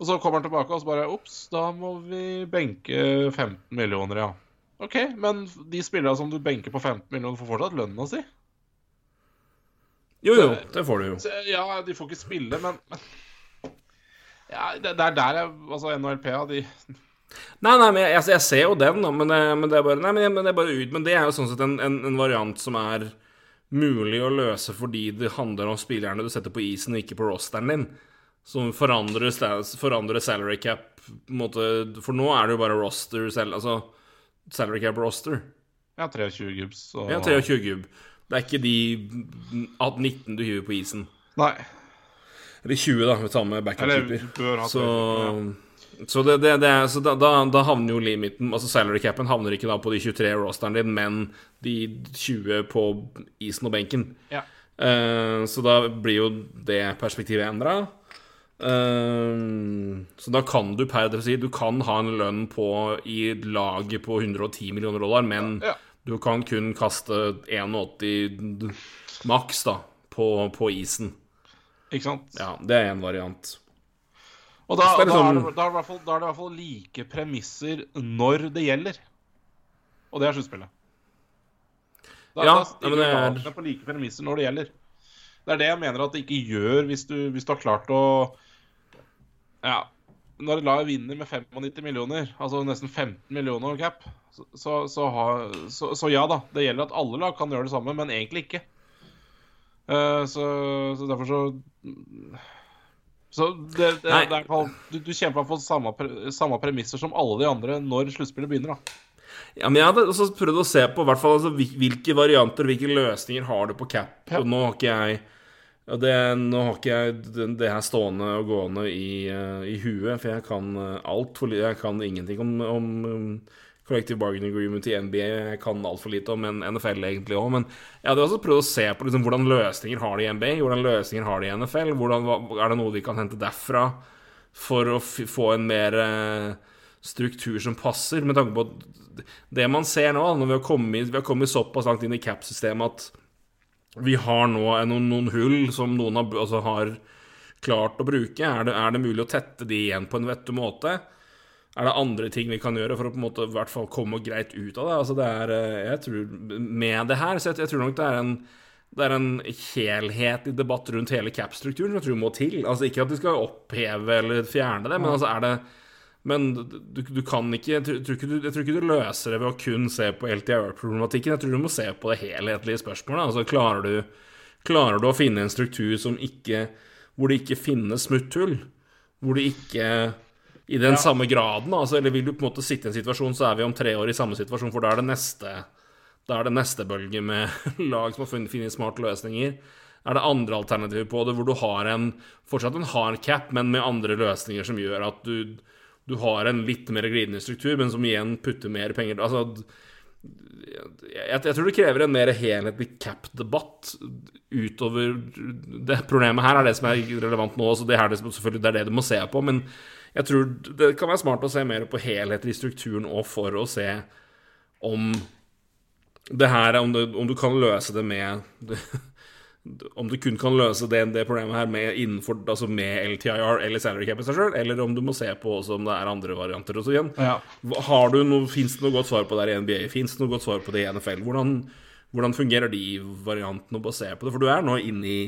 Og så kommer han tilbake, og så bare Ops, da må vi benke 15 millioner, ja. OK, men de spillerne som du benker på 15 millioner, får fortsatt lønna si. jo, jo, det får du jo. Så, ja, de får ikke spille, men men- ja, det, det er der jeg Altså, NHLPA, de Nei, nei, men jeg, altså, jeg ser jo den, da, men det, men det er bare Nei, men, det er bare ut Men det er jo sånn sett en, en, en variant som er mulig å løse fordi det handler om spillerne du setter på isen, og ikke på rosteren din. Som forandrer, forandrer salary cap måte, For nå er det jo bare roster selv, Altså salary cap roster. Ja, 23 gubb, så Ja, 23 gubb. Det er ikke de 19 du hiver på isen. Nei. Eller 20, da, vi tar med Eller backup-keeper. Så, 23, så, det, det, det så da, da, havner jo limiten Altså salary capen havner ikke da på de 23 rosteren din, men de 20 på isen og benken. ja. Uh, så da blir jo det perspektivet endra. så da kan du per si, Du kan ha en lønn på i laget på 110 millioner dollar, men Ja. du kan kun kaste 81 maks da på, på isen. Ikke sant? Ja, det er en variant. Og da, Så det er da, er liksom- det, da, er det fall, da er det i hvert fall like premisser når det gjelder. Og det er sluttspillet. Da, Ja, da men det er- på like premisser når det gjelder. Det er det jeg mener at det ikke gjør hvis du, hvis du har klart å Ja. Når laget vinner med 95 millioner, altså nesten 15 millioner cap, så, så, så, ha, så, så ja da, det gjelder at alle lag kan gjøre det samme, men egentlig ikke. Uh, så, så derfor så Så det, det, det er du, du kjemper for samme, samme premisser som alle de andre når sluttspillet begynner. da. Ja, men jeg hadde også prøvd å se på hvert fall, altså, hvilke varianter, hvilke løsninger har du på cap. Ja. Og nå har ikke jeg det, Nå har ikke jeg det, her stående og gående i, eh, i huet, for jeg kan uh, altfor lite Jeg kan ingenting om, om collective bargaining agreement i NBA. Kan altfor lite om men NFL egentlig òg, men jeg hadde også prøvd å se på liksom, hvordan løsninger har de i NBA, hvordan løsninger har de i NFL. Hvordan, er det noe vi kan hente derfra for å få en mer eh, struktur som passer, med tanke på det man ser nå, når vi har kommet, vi har kommet såpass langt inn i cap-systemet at vi har nå noen, noen hull som noen har, altså har klart å bruke, er det, er det mulig å tette de igjen på en vettug måte? Er det andre ting vi kan gjøre for å på en måte i hvert fall komme greit ut av det? Altså det er, eh, jeg tror, Med det her, så jeg, jeg tror nok det er en det er en helhetlig debatt rundt hele cap-strukturen som jeg tror må til. Altså Ikke at de skal oppheve eller fjerne det, men altså er det Men du, du kan ikke jeg tror, ikke du, jeg tror ikke du løser det ved å kun se på LTIR-problematikken. Jeg tror du må se på det helhetlige spørsmålet. Altså Klarer du, klarer du å finne en struktur som ikke hvor det ikke finnes smutthull? Hvor det ikke i den ja. samme graden, altså, eller vil du på en måte sitte i en situasjon, så er vi om tre år i samme situasjon, for da er det neste er det neste bølge med <laughs> lag som har funnet smarte løsninger. Er det andre alternativer på det, hvor du har en, fortsatt en hard cap, men med andre løsninger som gjør at du, du har en litt mer glidende struktur, men som igjen putter mer penger Altså jeg, jeg, tror det krever en mer helhetlig cap-debatt utover det Problemet her er det som er relevant nå, så det er det, selvfølgelig det er det du må se på. Men jeg tror det kan være smart å se mer på helheten i strukturen og for å se om det her om du, om du kan løse det med <laughs> Om du kun kan løse det, det problemet her med, innenfor, altså med LTIR eller salary cap i seg sjøl, eller om du må se på også om det er andre varianter. Og så igjen, ja. har du noe, Fins det noe godt svar på det i NBA? Fins det noe godt svar på det i NFL? Hvordan, hvordan fungerer de variantene å basere på det? For du er nå inne i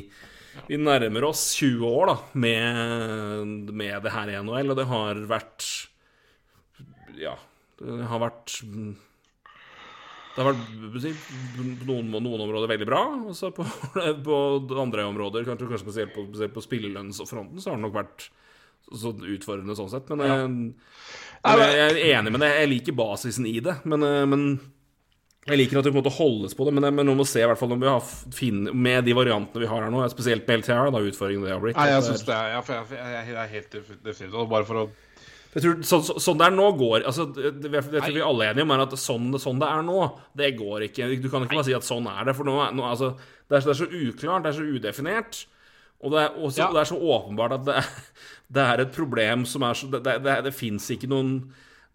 Vi nærmer oss 20 år da med, med det her i NHL, og det har vært Ja, det har vært det har vært på noen, noen, områder veldig bra, og så på, <laughs> på, andre områder, kanskje, kanskje spesielt på, spesielt på spillelønnsfronten, så har det nok vært så utfordrende sånn sett. Men, ja. jeg, jeg, er enig med det. Jeg liker basisen i det, men, eh, men jeg liker at det på en måte holdes på det, men, men nå må se i hvert fall om vi har finne, med de variantene vi har her nå, spesielt med LTR, da utfordringen det har blitt. Nei, jeg synes det er, jeg, jeg, jeg er helt definitivt Bare for å jeg tror, så, så, sånn det er nå, går altså, det, det, det tror vi alle er enige om, er at sånn, sånn, det er nå, det går ikke. Du kan ikke bare si at sånn er det, for nå, nå, altså, det, er, det, er, så uklart, det er så udefinert. Og det er, også, ja. det er så åpenbart at det er, det er, et problem som er så Det, det, det fins ikke noen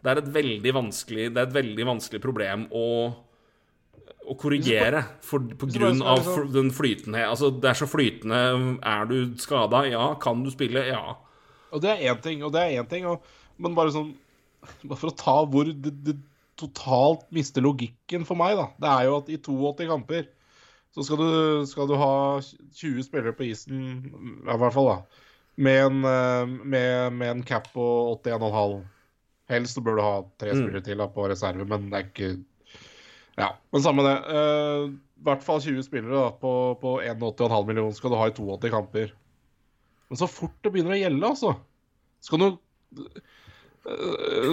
Det er et veldig vanskelig Det er et veldig vanskelig problem å, å korrigere for, på grunn av den flytende Altså, det er så flytende. Er du skada? Ja. Kan du spille? Ja. Og det er én ting, og det er én ting. Og men bare sånn <laughs> Bare for å ta hvor det, det, totalt mister logikken for meg, da. Det er jo at i 82 kamper så skal du, skal du ha 20 spillere på isen, i hvert fall, da. Med en, eh, med, med en cap på 81,5. Helst så bør du ha tre mm. spillere til da, på reserve, men det er ikke Ja, men samme det. Uh, I hvert fall 20 spillere da, på, på 81,5 millioner skal du ha i 82 kamper. Men så fort det begynner å gjelde, altså Skal du uh,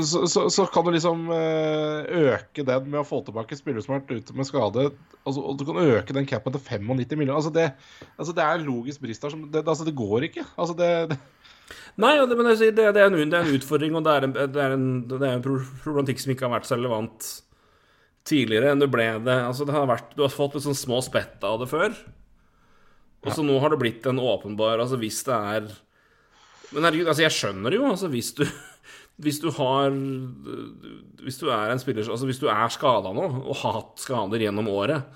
så, så, så, kan du liksom uh, øke den med å få tilbake spillere som har vært ute med skade. Altså, og du kan øke den capen til 95 millioner. Altså det, altså det er en logisk brist der. Det, altså det går ikke. Altså det, det... Nei, det, men det, er en, det er en utfordring, og det er en, det er en, det er en problematikk som ikke har vært så relevant tidligere enn du ble det. Altså det har vært, Du har fått litt sånn små spett av det før. Og så ja. nå har det blitt en åpenbar Altså hvis det er Men herregud, altså jeg skjønner jo. Altså hvis du <laughs> hvis du har Hvis du er en spiller Altså hvis du er skada nå, og har hatt skader gjennom året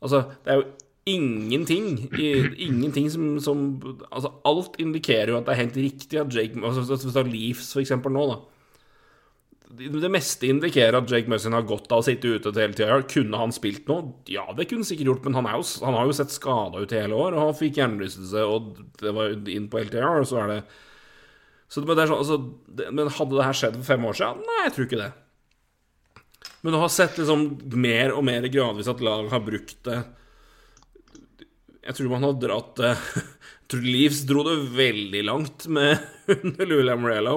Altså, det er jo ingenting Ingenting som, som Altså, alt indikerer jo at det er helt riktig at Jake altså, Hvis du har Leafs, for eksempel, nå, da. Det meste indikerer at Jake Muzzin har godt av å sitte ute hele tida. Kunne han spilt noe? Ja, det kunne han sikkert gjort, men han, jo, han har jo sett skada ut i hele år. Og han fikk hjernerystelse, og det var inn på LTR, og så er det så det, er sånn, altså, det, men hadde det her skjedd for fem år siden? Nei, jeg tror ikke det. Men du har sett liksom mer og mer gradvis at lag har brukt det Jeg tror man har dratt det <laughs> tror Leaves dro det veldig langt med <laughs> Lou Morello.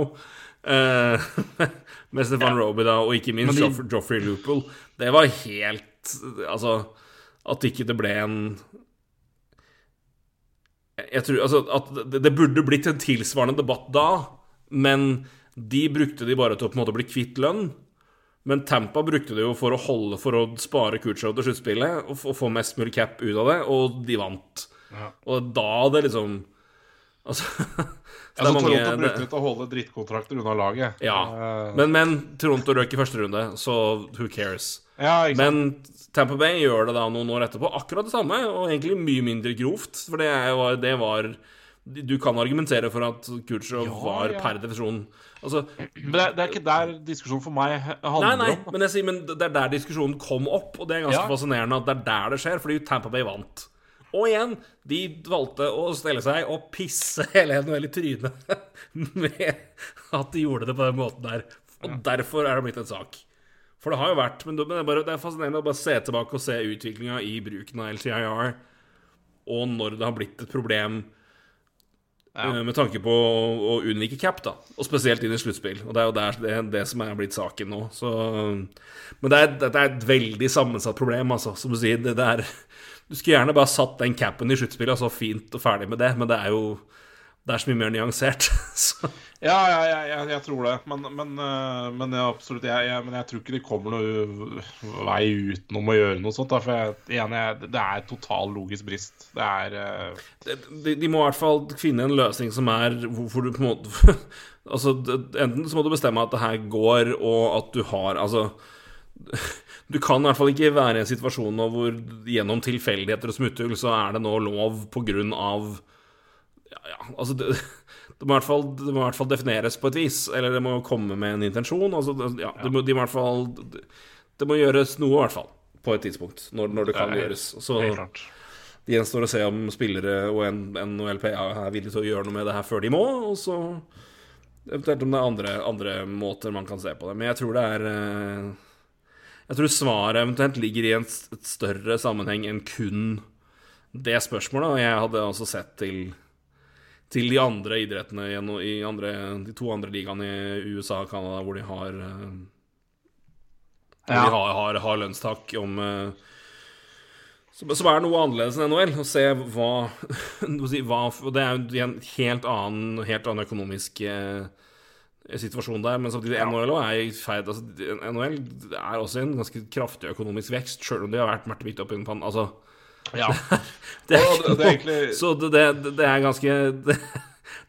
Eh, <laughs> med Stefan ja. Roby, da, og ikke minst de... Joffrey Loople. Det var helt Altså At ikke det ble en jeg tror altså, at det burde blitt en tilsvarende debatt da, men de brukte de bare til å på en måte bli kvitt lønn. Men Tampa brukte det jo for å holde For å spare Kutchow til sluttspillet og få mest mulig cap ut av det, og de vant. Ja. Og da det liksom Altså, <laughs> så Altså, er mange- Toronto det- brukte til å holde drittkontrakter unna laget. Ja. Eh, Men, men Toronto røk i første runde, så who cares? ja? Men Tampa Bay gjør det da noen år etterpå, akkurat det samme, og egentlig mye mindre grovt. For det var, det var Du kan argumentere for at Kutcher Ja, var ja. per definisjon Altså, Men det, det er ikke der diskusjonen for meg handler nei, nei, om. men jeg sier Men det er der diskusjonen kom opp, og det er ganske Ja. fascinerende at det er der det skjer, fordi Tampa Bay vant. Og igjen, de valgte å stelle seg og pisse hele NHL i trynet <laughs> med at de gjorde det på den måten der. Og derfor er det blitt en sak. For det har jo vært Men det er, bare, det er fascinerende å bare se tilbake og se utviklinga i bruken av LTIR, og når det har blitt et problem Ja. eh, med tanke på å, å unnvike cap, da. Og spesielt inn i sluttspill. Og det er jo der, det, det som er blitt saken nå. Så, men det er, det er et veldig sammensatt problem, altså. Som du sier, det, det er Du skulle gjerne bare satt den capen i sluttspillet, altså fint og ferdig med det, men det er jo det er så mye mer nyansert. <laughs> Så. Ja, ja, ja, jeg, jeg tror det. Men, men, eh, men ja, absolutt. Jeg, jeg, men jeg tror ikke det kommer noe vei utenom å gjøre noe sånt. Da, for jeg, igjen, jeg, det er total logisk brist. Det er uh... De, de må i hvert fall finne en løsning som er hvor, hvor du på en måte <laughs> Altså, enten så må du bestemme at det her går, og at du har Altså Du kan i hvert fall ikke være i en situasjon nå hvor gjennom tilfeldigheter og smutthull så er det nå lov på grunn av Ja, ja, altså det, <laughs> det, må i hvert fall, det må i hvert fall defineres på et vis, eller det må komme med en intensjon. Altså, ja, det må, de må i hvert fall det, må gjøres noe, i hvert fall, på et tidspunkt, når, når det kan gjøres. Så det gjenstår å se om spillere og en- NHLPA er villige til å gjøre noe med det her før de må, og så eventuelt om det er andre, andre måter man kan se på det. Men jeg tror det er eh, Jeg tror svaret eventuelt ligger i en et større sammenheng enn kun det spørsmålet. Og jeg hadde også sett til til de andre idrettene i, i andre, de to andre ligaene i USA og Canada, hvor de har eh, hvor Ja. de har, har, har lønnstak om eh, som, er noe annerledes enn NHL. Å se hva, <laughs> hva hva Og det er jo en helt annen, helt annen økonomisk eh, situasjon der. Men samtidig, NHL er i ferd altså, NHL er også i en ganske kraftig økonomisk vekst, sjøl om de har vært mørkt midt oppi en panne. Altså, Ja. <laughs> det er, det- det er egentlig- Så det, det, er ganske <laughs> det,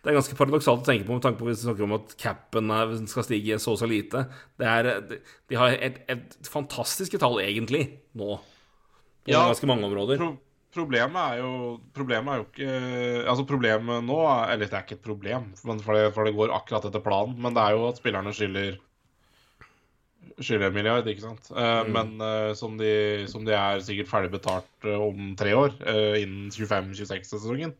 er ganske paradoksalt å tenke på med tanke på hvis vi snakker om at capen er, skal stige så og så lite. Det er, de, de har et, et fantastiske tall, egentlig, nå. På Ja. ganske mange områder. Pro problemet er jo Problemet er jo ikke Altså, problemet nå er- Eller det er ikke et problem, for det, for det går akkurat etter planen. Men det er jo at spillerne skylder skylder en milliard, ikke sant. Mm. Men eh, som, de, som de er sikkert ferdig betalt eh, om tre år, eh, innen 25-26-sesongen.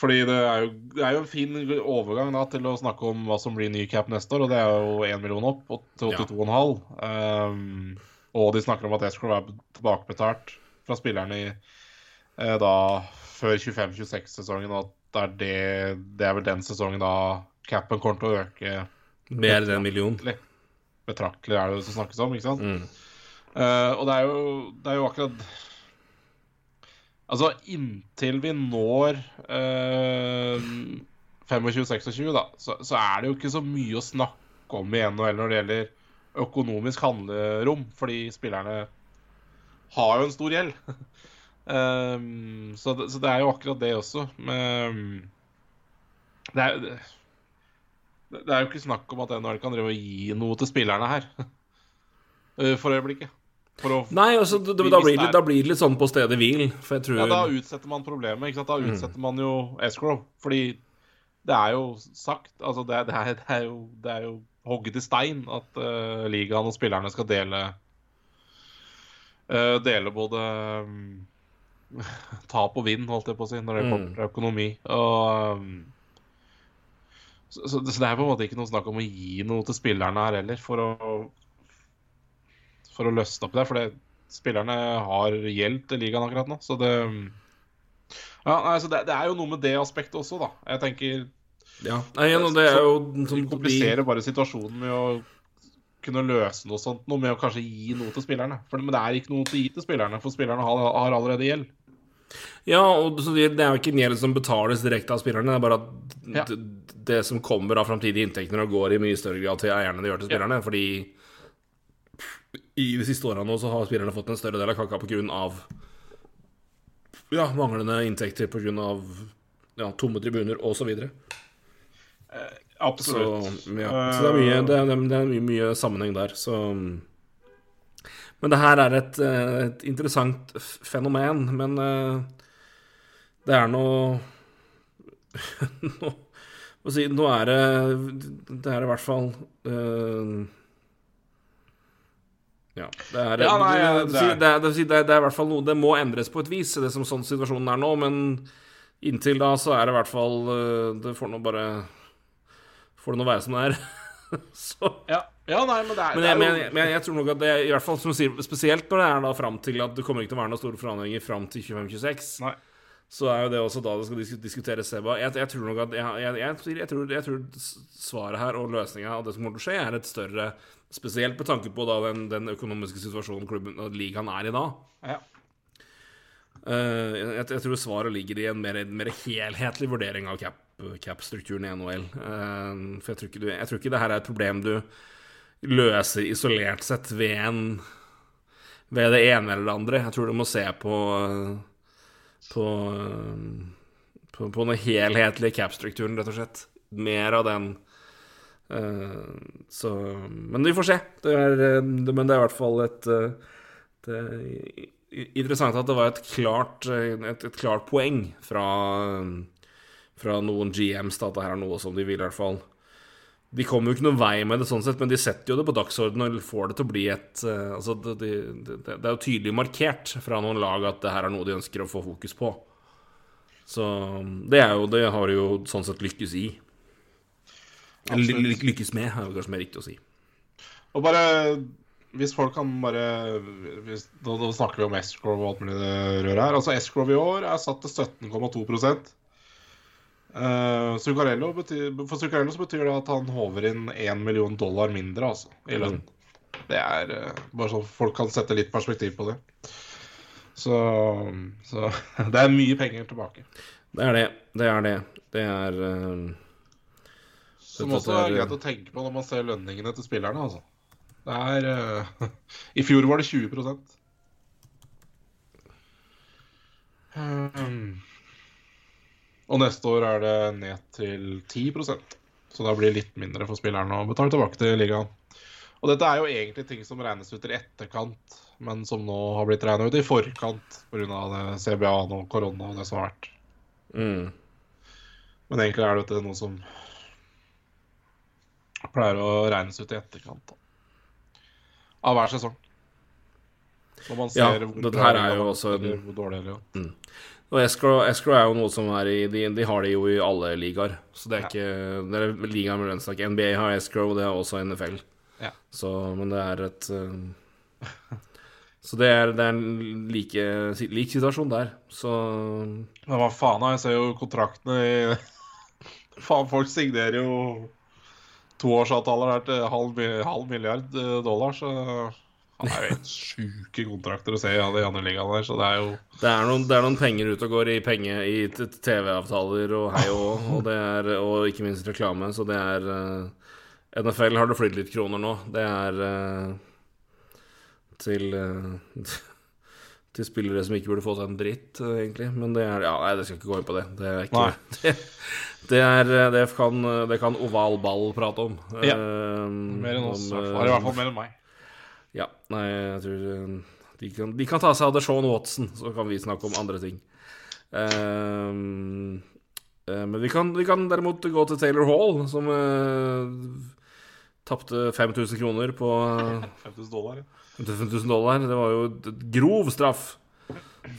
Fordi det er, jo, det er jo en fin overgang da til å snakke om hva som blir ny cap neste år, og det er jo 1 million opp til til Ja. 82,5. Um, og de snakker om at det skulle være tilbakebetalt fra spillerne i eh, da før 25-26-sesongen, og at det er, det, det er vel den sesongen da capen kommer til å øke Mer enn en million. betraktelig, er det det som snakkes om, ikke sant? Mm. Eh, og det er, jo, det er jo akkurat Altså, inntil vi når eh, 25-26, da, så, så er det jo ikke så mye å snakke om i NHL når det gjelder økonomisk handlerom, fordi spillerne har jo en stor gjeld. Um, <laughs> så, det, så det er jo akkurat det også. Men, det, er, det, det er jo ikke snakk om at NHL kan drive og gi noe til spillerne her. <laughs> Eh, For øyeblikket. For Nei, altså, da, da, blir det, da blir det litt sånn på stedet hvil, for jeg tror ja, da utsetter man problemet. Da utsetter man jo escrow. Fordi det er jo sagt altså det, det, er, det, er, jo, det er jo hogget i stein at uh, ligaen og spillerne skal dele eh, Dele både um, <laughs> tap og vinn, holdt jeg på å si, når det kommer til økonomi. Og um, så, så, så det er på en måte ikke noe snakk om å gi noe til spillerne her heller, for å for å løsne opp i det. For det, spillerne har gjeld til ligaen akkurat nå. Så det ja, altså det, det er jo noe med det aspektet også, da. Jeg tenker Ja, Nei, igjen, det er jo Vi sånn, kompliserer bare situasjonen med å kunne løse noe sånt noe med å kanskje gi noe til spillerne. For, men det er ikke noe til å gi til spillerne, for spillerne har, har allerede gjeld. Ja, og så det er jo ikke en gjeld som betales direkte av spillerne, det er bare at Ja. det, det som kommer av framtidige inntekter, går i mye større grad til eierne det gjør til spillerne. Fordi i de siste årene nå så har spillerne fått en større del av kaka av ja, manglende inntekter av ja, tomme tribuner osv. Så, så, ja. så det er mye, det er, det er mye, sammenheng der. Så Men det her er et, eh, et interessant fenomen. Men eh, det er noe <laughs> nå, si, nå er det Det er i hvert fall uh, Ja, det er, Ja, nei, det, det det, er- det, er, det, er, det er i hvert fall noe Det må endres på et vis, det som sånn situasjonen er nå. Men inntil da så er det i hvert fall eh, Det får nå bare Får det nå være som det er. <laughs> så Ja. ja, nei, men det er, men jeg, men, jeg, men jeg tror nok at det i hvert fall som du sier, Spesielt når det er da fram til at det kommer ikke til å være noen store forandringer fram til 25-26, så er jo det også da det skal diskuteres Seba. Jeg, tror nok at tror, jeg tror svaret her og løsninga av det som kommer til å skje, er et større Spesielt med tanke på da den, den økonomiske situasjonen klubben og ligaen er i da. ja. Uh, jeg, jeg tror svaret ligger i en mer, mer helhetlig vurdering av cap- cap-strukturen i NHL. Eh, for jeg tror, ikke du, jeg tror ikke det her er et problem du løser isolert sett ved en Ved det ene eller det andre. Jeg tror du må se på på, på, på den helhetlige cap-strukturen, rett og slett. Mer av den. Eh, så Men vi får se. Det er, men det er i hvert fall et eh, er interessant at det var et klart, et, et klart poeng fra, fra noen GMs at det her er noe som de vil i hvert fall De kommer jo ikke noen vei med det sånn sett, men de setter jo det på dagsordenen og får det til å bli et uh, Altså, det, det, det, det er jo tydelig markert fra noen lag at det her er noe de ønsker å få fokus på. Så det er jo Det har jo sånn sett lykkes i. Eller ly- ly- lykkes med, er jo kanskje mer riktig å si. Og bare Hvis folk kan bare hvis, da, da, snakker vi om Escrow og alt mulig rør her. Altså Escrow i år er satt til 17,2 uh, Zuccarello betyr, For Zuccarello så betyr det at han håver inn 1 million dollar mindre altså, i lønn. Det er uh, bare så folk kan sette litt perspektiv på det. Så, så <laughs> det er mye penger tilbake. Det er det. Det er det. Det er uh, Som også er er- greit å tenke på når man ser lønningene til spillerne. altså. Det er uh, <laughs> I fjor var det 20 um, Og neste år er det ned til 10% Så da blir det litt mindre for spillerne å betale tilbake til ligaen. Og dette er jo egentlig ting som regnes ut i etterkant, men som nå har blitt regna ut i forkant pga. CBA-en og korona og det som har vært. mm. Men egentlig er dette noe som pleier å regnes ut i etterkant. Da. Av hver sesong. Når man Ja, ser hvor dette det her er jo også en- hvor dårlig eller ja. Og escrow, escrow er jo noe som er i De, de har det jo i alle ligaer. Så det er Ja. ikke Det er ligaen med lønnstak. NBA har escrow, det har også NFL. Ja. Så Men det er et eh, Så det er, det er en like, lik situasjon der. Så Men hva faen, jeg ser jo kontraktene i <laughs> Faen, folk signerer jo toårsavtaler her til halv, halv milliard eh, dollar, så det er jo helt sjuke kontrakter å se i de andre ligaene der, så det er jo det er, noen, det er noen penger ute og går i penge i TV-avtaler og hei og, og er Og ikke minst reklame, så det er uh, NFL har det flydd litt kroner nå. Det er uh, til uh, Til spillere som ikke burde få seg en dritt, eh, egentlig. Men det er Ja, nei, det skal ikke gå inn på det. Det er ikke det, <laughs> det er eh, Det kan, det kan oval ball prate om. Ja. Eh, mer enn oss. om, eh, i hvert fall mer enn meg. Ja, nei, jeg tror eh, de kan, de kan ta seg av det Sean Watson, så kan vi snakke om andre ting. Eh, men vi kan, vi kan derimot gå til Taylor Hall, som uh, tapte 5000 kroner på eh, 5000 dollar. ja. 5000 dollar. Det var jo et grov straff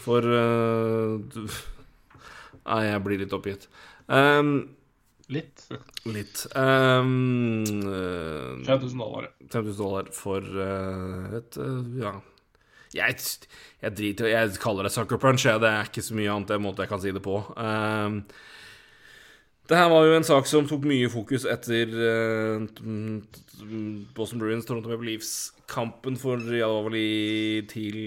for uh, Nei, jeg blir litt oppgitt. Ehm, Litt. litt. Um, eh, 5000 dollar. ja. 5000 dollar for uh, et uh, Ja. Jeg, jeg driter Jeg kaller det sucker punch. Jeg. Det er ikke så mye annet en måte jeg kan si det på. Um, det her var jo en sak som tok mye fokus etter uh, Boston Bruins Toronto Maple Leafs-kampen for ja, det var vel i til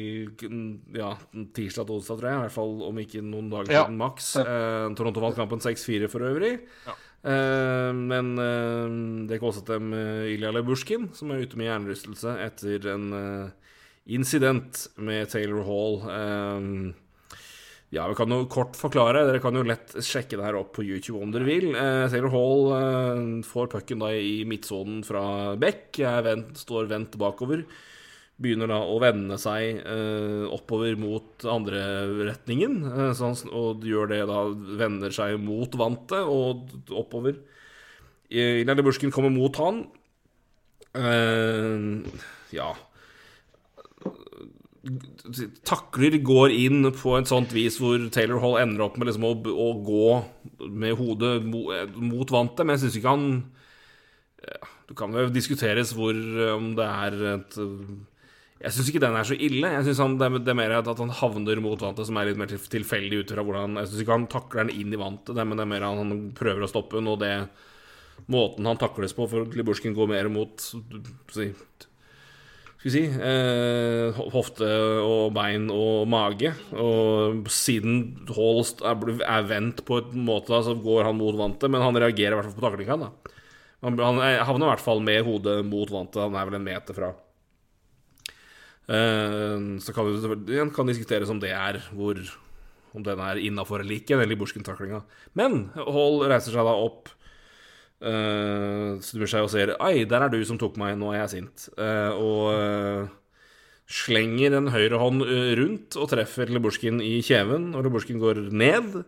ja, tirsdag onsdag, tror jeg. I hvert fall om ikke noen dager Ja. siden maks. Uh, Toronto vant kampen 6-4 for øvrig. Ja. Eh, men eh, det kostet dem uh, Ilja Lebushkin, som er ute med hjernerystelse etter en eh, incident med Taylor Hall. Eh, Ja, vi kan jo kort forklare. Dere kan jo lett sjekke det her opp på YouTube om dere vil. Eh, Taylor Hall eh, får pucken da i midtsonen fra Beck. Vendt, står vendt bakover. Begynner da å vende seg eh, oppover mot andre retningen. Eh, så han, og gjør det da Vender seg mot vantet og oppover. Ilja Bursken kommer mot han. Eh, ja takler går inn på et sånt vis hvor Taylor Hall ender opp med liksom å, å gå med hodet mot, mot vantet, men jeg syns ikke han ja, Det kan jo diskuteres hvor om det er et Jeg syns ikke den er så ille. Jeg synes han, det, er, er mer at han havner mot vantet, som er litt mer til- tilfeldig ut fra hvordan Jeg syns ikke han takler den inn i vantet, men det er mer at han prøver å stoppe den, og det måten han takles på, for Liburskin går mer mot si, skal vi si eh, hofte og bein og mage. Og siden Holst er, er vendt på en måte, så går han mot vantet, men han reagerer i hvert fall på taklinga. Han, han er- havner i hvert fall med hodet mot vantet. Han er vel en meter fra. Eh, så kan det kan diskuteres om det er hvor Om den er innafor eller ikke, den Liborsken-taklinga. Men Hall reiser seg da opp. Uh, snur seg og ser Ai, der er du som tok meg, nå er jeg sint. Eh, og eh, slenger en høyrehånd hånd rundt og treffer Liborsken i kjeven, og Liborsken går ned.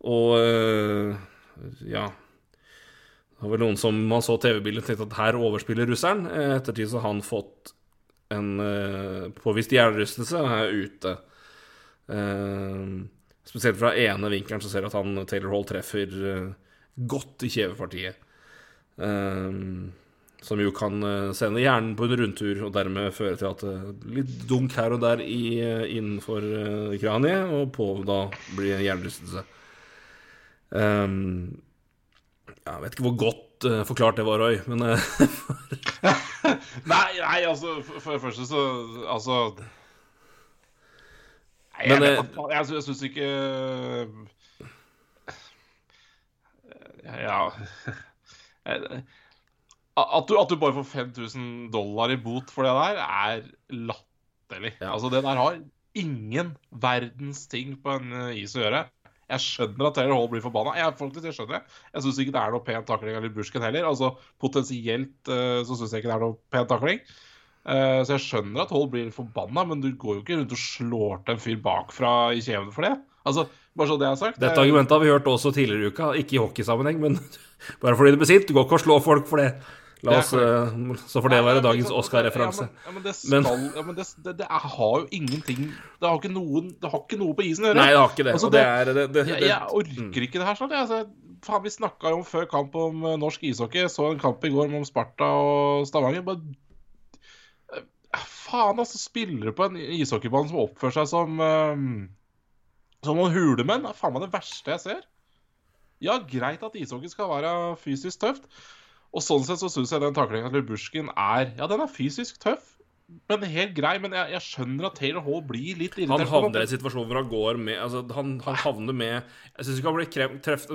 Og eh, ja Det var vel noen som man så TV-bildet tenkte at her overspiller russeren. Eh, ettertid så har han fått en påvist hjernerystelse her er ute. Eh, spesielt fra ene vinkelen så ser du at han Taylor Hall treffer eh, godt i kjevepartiet. Ehm, som jo kan eh, sende hjernen på en rundtur og dermed føre til at eh, litt dunk her og der i, eh, innenfor eh, kraniet, og på da blir hjernerystelse. Jeg vet ikke hvor godt eh, forklart det var, Roy, men uh, <laughs> Nei, nei, altså, for, det første så Altså Nei, jeg, Men, jeg, jeg, jeg, jeg syns ikke Ja at du, at du bare får 5000 dollar i bot for det der, er latterlig. Ja. Altså, det der har ingen verdens ting på en eh, is å gjøre. Jeg skjønner at Taylor Hall blir forbanna. Jeg, faktisk, jeg skjønner det. Jeg syns ikke det er noe pen takling av Lubusjken heller. Altså, Potensielt uh, så syns jeg ikke det er noe pen takling. Uh, så jeg skjønner at Hall blir forbanna, men du går jo ikke rundt og slår til en fyr bakfra i kjeven for det. Altså, bare så det er sagt. dette Eh, argumentet har vi hørt også tidligere i uka, ikke i hockeysammenheng, men <laughs> bare fordi du blir sint. Du går ikke og slår folk for det. La oss, eh, så får det være dagens liksom, Oscar-referanse. Ja, men, ja, men det skal ja, men det, det, det har jo ingenting Det har ikke noen Det har ikke noe på isen å gjøre. Nei, det har ikke det. Altså, er jeg, jeg orker ikke det her snart. Altså, faen, vi snakka jo før kamp om eh, norsk ishockey. Jeg Så en kamp i går om Sparta og Stavanger. Bare eh, Faen, altså. Spillere på en ishockeybane som oppfører seg som eh, Som noen hulemenn. er faen meg det verste jeg ser. Ja, greit at ishockey skal være fysisk tøft. Og sånn sett så syns jeg den taklinga til Bursken er Ja, den er fysisk tøff, men helt grei. Men jeg, jeg skjønner at Taylor Hall blir litt irritert. Han havner i en situasjon hvor han går med altså, han, han havner med Jeg syns ikke han blir treff...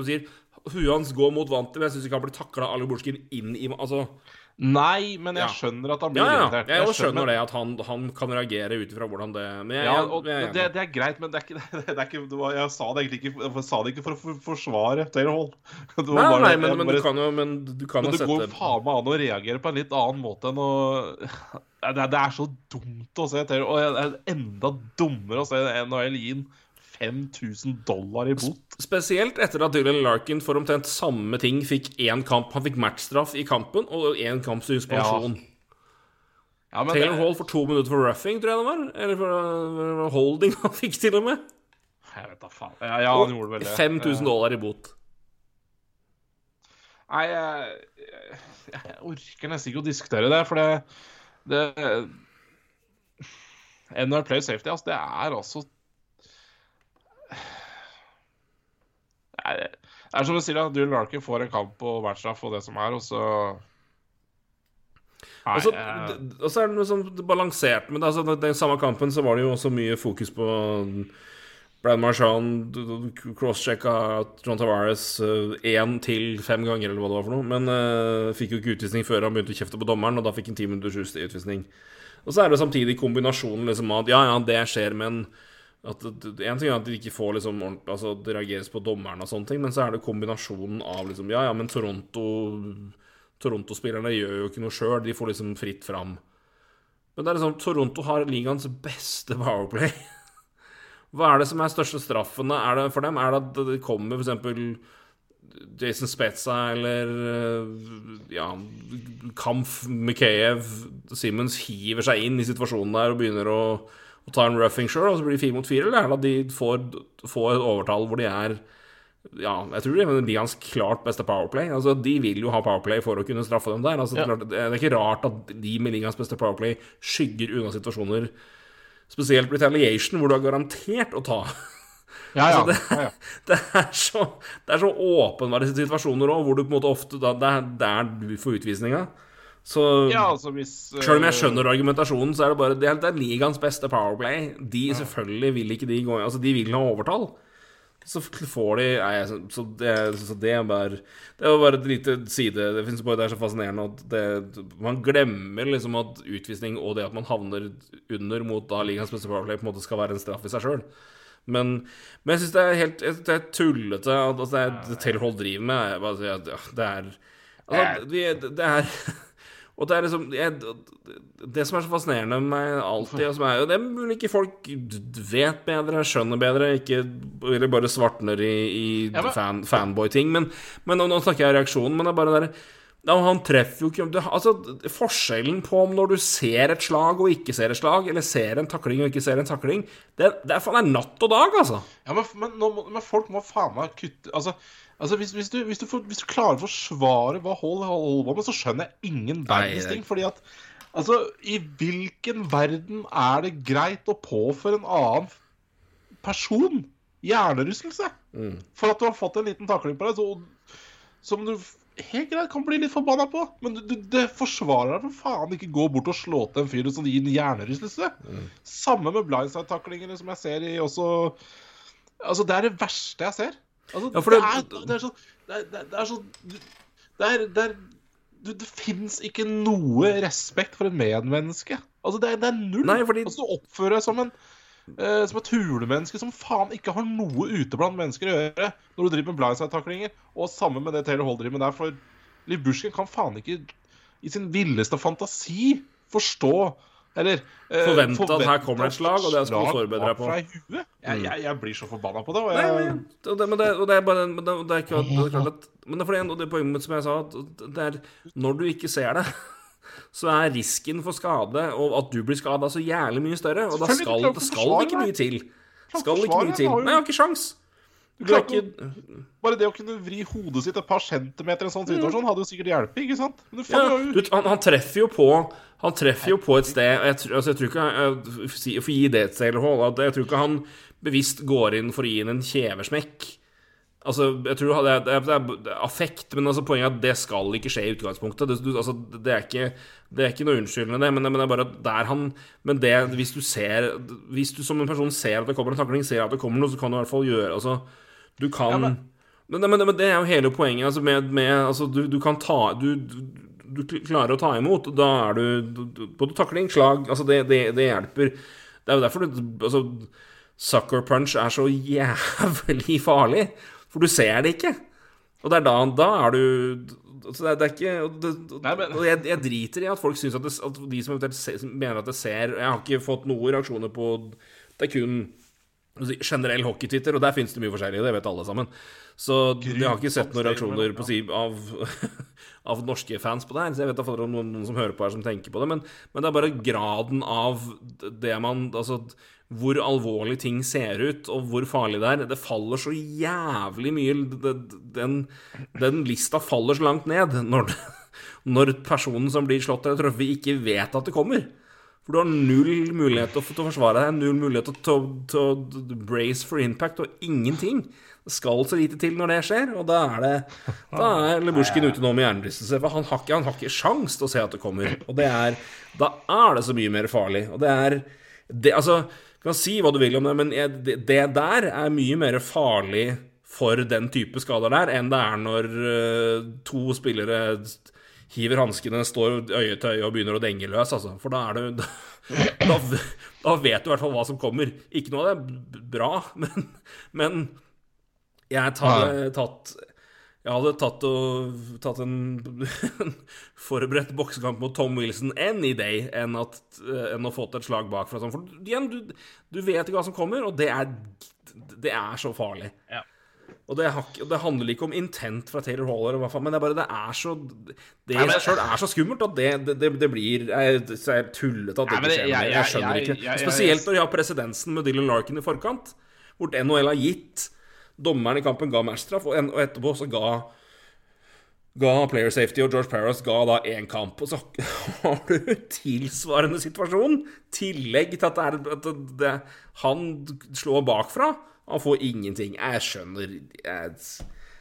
Huet hans går mot vantet, men jeg syns ikke han blir takla av Burskin inn i Altså Nei, men jeg skjønner at han blir ja, irritert. jeg jeg skjønner det, at han, han kan reagere ut ifra hvordan det Men jeg, Ja, og jeg, det, det er greit, men det er ikke, <laughs> det er ikke var, Jeg sa det egentlig ikke Jeg sa det ikke for å for- forsvare Taylor Hall. <laughs> Nei, bare- nei, men, men bare- du kan jo Men du kan men det går faen meg an å reagere på en litt annen måte enn å <laughs> Det er, så dumt å se Taylor Og det er enda dummere å se NHL gi 5000 dollar i bot. Spesielt etter at Dylan Larkin for omtrent samme ting fikk én kamp Han fikk matchstraff i kampen og én kamp suspensjon. Ja, Ja, Taylor det- Hall for to minutter for roughing, tror jeg det var. Eller for holding han <laughs> fikk, til og med. Jeg vet da faen. Ja, ja, han gjorde vel det. 5000 dollar i bot. Nei, jeg, jeg orker nesten ikke å diskutere det, for det, det NHL Player Safety, altså, det er altså er, det er som du sier, at Dylan Larkin får en kamp på matchstraff og det som er, og så Nei, Og så jeg- og så er det noe sånn balansert. Men altså, den samme kampen så var det jo også mye fokus på Brad Marchand crosschecka John Tavares én til fem ganger, eller hva det var for noe. Men uh, fikk jo ikke utvisning før han begynte å kjefte på dommeren, og da fikk han ti minutters utvisning. Og så er det samtidig kombinasjonen liksom at ja, ja, det skjer, men at En ting er at de ikke får liksom Altså det reageres på dommerne og sånne ting, men så er det kombinasjonen av liksom Ja, ja, men Toronto Toronto-spillerne gjør jo ikke noe sjøl, de får liksom fritt fram. Men det er liksom Toronto har ligaens beste powerplay. <laughs> Hva er det som er største straffen er det for dem? Er det at det kommer f.eks. Jason Spetza eller eh, ja, Kampf, Mikheyev, Simmons hiver seg inn i situasjonen der og begynner å, å ta en roughing sure, og så blir det fire mot fire? Eller er det at de får, får et overtall hvor de er ja, jeg tror det er ligaens klart beste powerplay. Altså, De vil jo ha powerplay for å kunne straffe dem der. Altså, det, er klart, det er ikke rart at de med ligaens beste powerplay skygger unna situasjoner, spesielt retaliation, hvor du er garantert å ta. Ja, ja. <laughs> Altså, det, ja, ja. <laughs> det, er så, det er så åpenbare situasjoner òg, hvor du på en måte ofte da, Det er der du får utvisninga. Så ja altså hvis uh, Selv om jeg skjønner argumentasjonen, så er det bare Det er, det er ligaens beste powerplay. De selvfølgelig vil ikke de gå Altså, de vil ha overtall. Så får de Nei, så, så, det, så det er bare Det er bare et lite side Det finnes bare Det er så fascinerende at det, man glemmer liksom at utvisning og det at man havner under mot da ligaens beste powerplay, på en måte skal være en straff i seg sjøl. Men, men jeg syns det er helt jeg det er tullete at altså, det, er, det Taylor Hall driver med. Jeg altså, det er altså, det er <laughs> Og det er liksom jeg, Det som er så fascinerende med meg alltid, og som er, det er mulig ikke folk vet bedre, skjønner bedre, ikke eller bare svartner i, i Ja, men- fan, fanboy-ting. Men, men nå, nå snakker jeg om reaksjonen, men det er bare det ja, Han treffer jo ikke Altså, Forskjellen på om når du ser et slag og ikke ser et slag, eller ser en takling og ikke ser en takling, det, det er faen er natt og dag, altså. Ja, men, men, men folk må faen meg kutte Altså, altså hvis, hvis, du, hvis, du for, hvis du klarer å forsvare hva Hall holder på med, så skjønner jeg ingen verdens ting. Fordi at Altså, i hvilken verden er det greit å påføre en annen person hjernerystelse for at du har fått en liten takling på deg, så, som du helt greit kan bli litt forbanna på? Men du, du, det forsvarer deg for faen ikke gå bort og slå til en fyr som gir en hjernerystelse. Samme med blindside-taklingene som jeg ser i også Altså, det er det verste jeg ser. Altså, Ja, det, det- er, det er sånn Det er, det er, det er så Det er, det er Det fins ikke noe respekt for et medmenneske. Altså, det er, det er null. Nei, fordi- Altså, du oppfører deg som en eh, som et hulemenneske som faen ikke har noe ute blant mennesker å gjøre når du driver med blindside-taklinger. Og sammen med det Taylor Hall driver med der. For Liv Bushkin kan faen ikke i sin villeste fantasi forstå eller eh, Forvente at her kommer et slag, og det skal du forberede deg på. Jeg, jeg, jeg blir så forbanna på det. Og Nei, jeg, men, og det, men, det, og det er bare men det, det er ikke, det er klart at, Men det er fordi og det poenget mitt som jeg sa, at det er når du ikke ser det, <laughs> så er risken for skade og at du blir skada, så jævlig mye større. Og da skal det skal ikke mye til. Skal ikke mye til. Nei, jeg har ikke sjans. Ikke Bare det å kunne vri hodet sitt et par centimeter i en sånn situasjon hadde jo sikkert hjulpet, ikke sant? Men du ja, du, han, han treffer jo på Han treffer jo på et sted og jeg, tror- altså, jeg tror ikke jeg, For å gi det et at jeg tror ikke han bevisst går inn for å gi henne en kjeversmekk. Altså, jeg tror det er, det er, affekt, men altså, poenget er at det skal ikke skje i utgangspunktet. Det, du, altså, det, er ikke, det er ikke noe unnskyldende, det, men, men det er bare at der han Men det, hvis du ser Hvis du som en person ser at det kommer en takling, ser at det kommer noe, så kan du i hvert fall gjøre Altså, du kan men- men, men, men det er jo hele poenget. Altså med, med, altså du, du kan ta du, du, du klarer å ta imot. Da er du, Både takling, slag altså det, det, det hjelper. Det er jo derfor du altså, Sucker punch er så jævlig <laughs> farlig. For du ser det ikke. Og det er da, da er du altså det, er, det er ikke det, Nei, men- jeg, jeg driter i at folk syns at, det, at de som mener at det ser Jeg har ikke fått noen reaksjoner på Det er kun generell hockey-twitter, og der finnes det mye forskjellig, det vet alle sammen. Så jeg har ikke sett noen reaksjoner på av, <laughs> av norske fans på det her. Så jeg vet iallfall om noen, noen som hører på her, som tenker på det. Men, men det er bare graden av det man Altså hvor alvorlig ting ser ut, og hvor farlig det er. Det faller så jævlig mye Den, den lista faller så langt ned når, <laughs> når personen som blir slått eller truffet, ikke vet at det kommer. For du har null mulighet til å, forsvare deg, null mulighet til, å- brace for impact, og ingenting. Det skal så lite til når det skjer, og da er det Da er Leburskin ute nå med hjernerystelse. For han har ikke, han har ikke sjans til å se at det kommer. Og det er Da er det så mye mer farlig. Og det er det, Altså, du kan si hva du vil om det, men det, det der er mye mer farlig for den type skader der enn det er når eh, to spillere hiver hanskene, står øye til øye og begynner å denge løs, altså. For da er det Da, da vet du i hvert fall hva som kommer. Ikke noe av det er bra, <laughs> men, men jeg hadde tatt jeg hadde tatt, og, tatt en, en <laughs> forberedt boksekamp mot Tom Wilson any day enn, at, enn å få til et slag bakfra. Sånn. For igjen, du, du vet ikke hva som kommer, og det er, det er så farlig. Ja. Og det, har, det handler ikke om intent fra Taylor Haller, men det er bare det er så Det i seg sjøl er så skummelt at det, det, det, blir tullete at det ikke skjer jeg- Jeg, skjønner ikke. Spesielt når de har presedensen med Dylan Larkin i forkant, hvor NHL har gitt Dommeren i kampen ga matchstraff, og, og etterpå så ga Ga Player Safety og George Paris ga da én kamp. Og så <laughs> har du tilsvarende situasjon. Tillegg til at, det er, at det, han slår bakfra. Han får ingenting. Jeg skjønner jeg? Jeg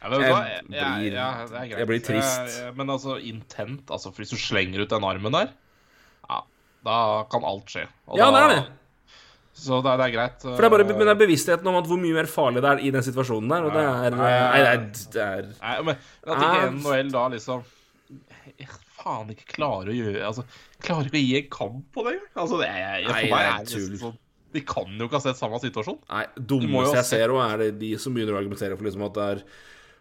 Jeg- blir- jeg blir trist. Men altså, intent altså, Hvis du slenger ut den armen der, ja, da kan alt skje. Og Ja, da, det er det. Så det er, det er greit. For det er bare men det er bevisstheten om hvor mye mer farlig det er i den situasjonen der. Og det er Nei, Nei, nei det er, Nei, men at ikke Ah. NHL da liksom jeg faen ikke klarer å gjøre Altså, klarer ikke å gi en kamp på det engang. Altså, det er, jeg, for meg er det sånn De kan jo ikke ha sett samme situasjon. Nei, dummeste jeg ser, er det de som begynner å argumentere for liksom at det er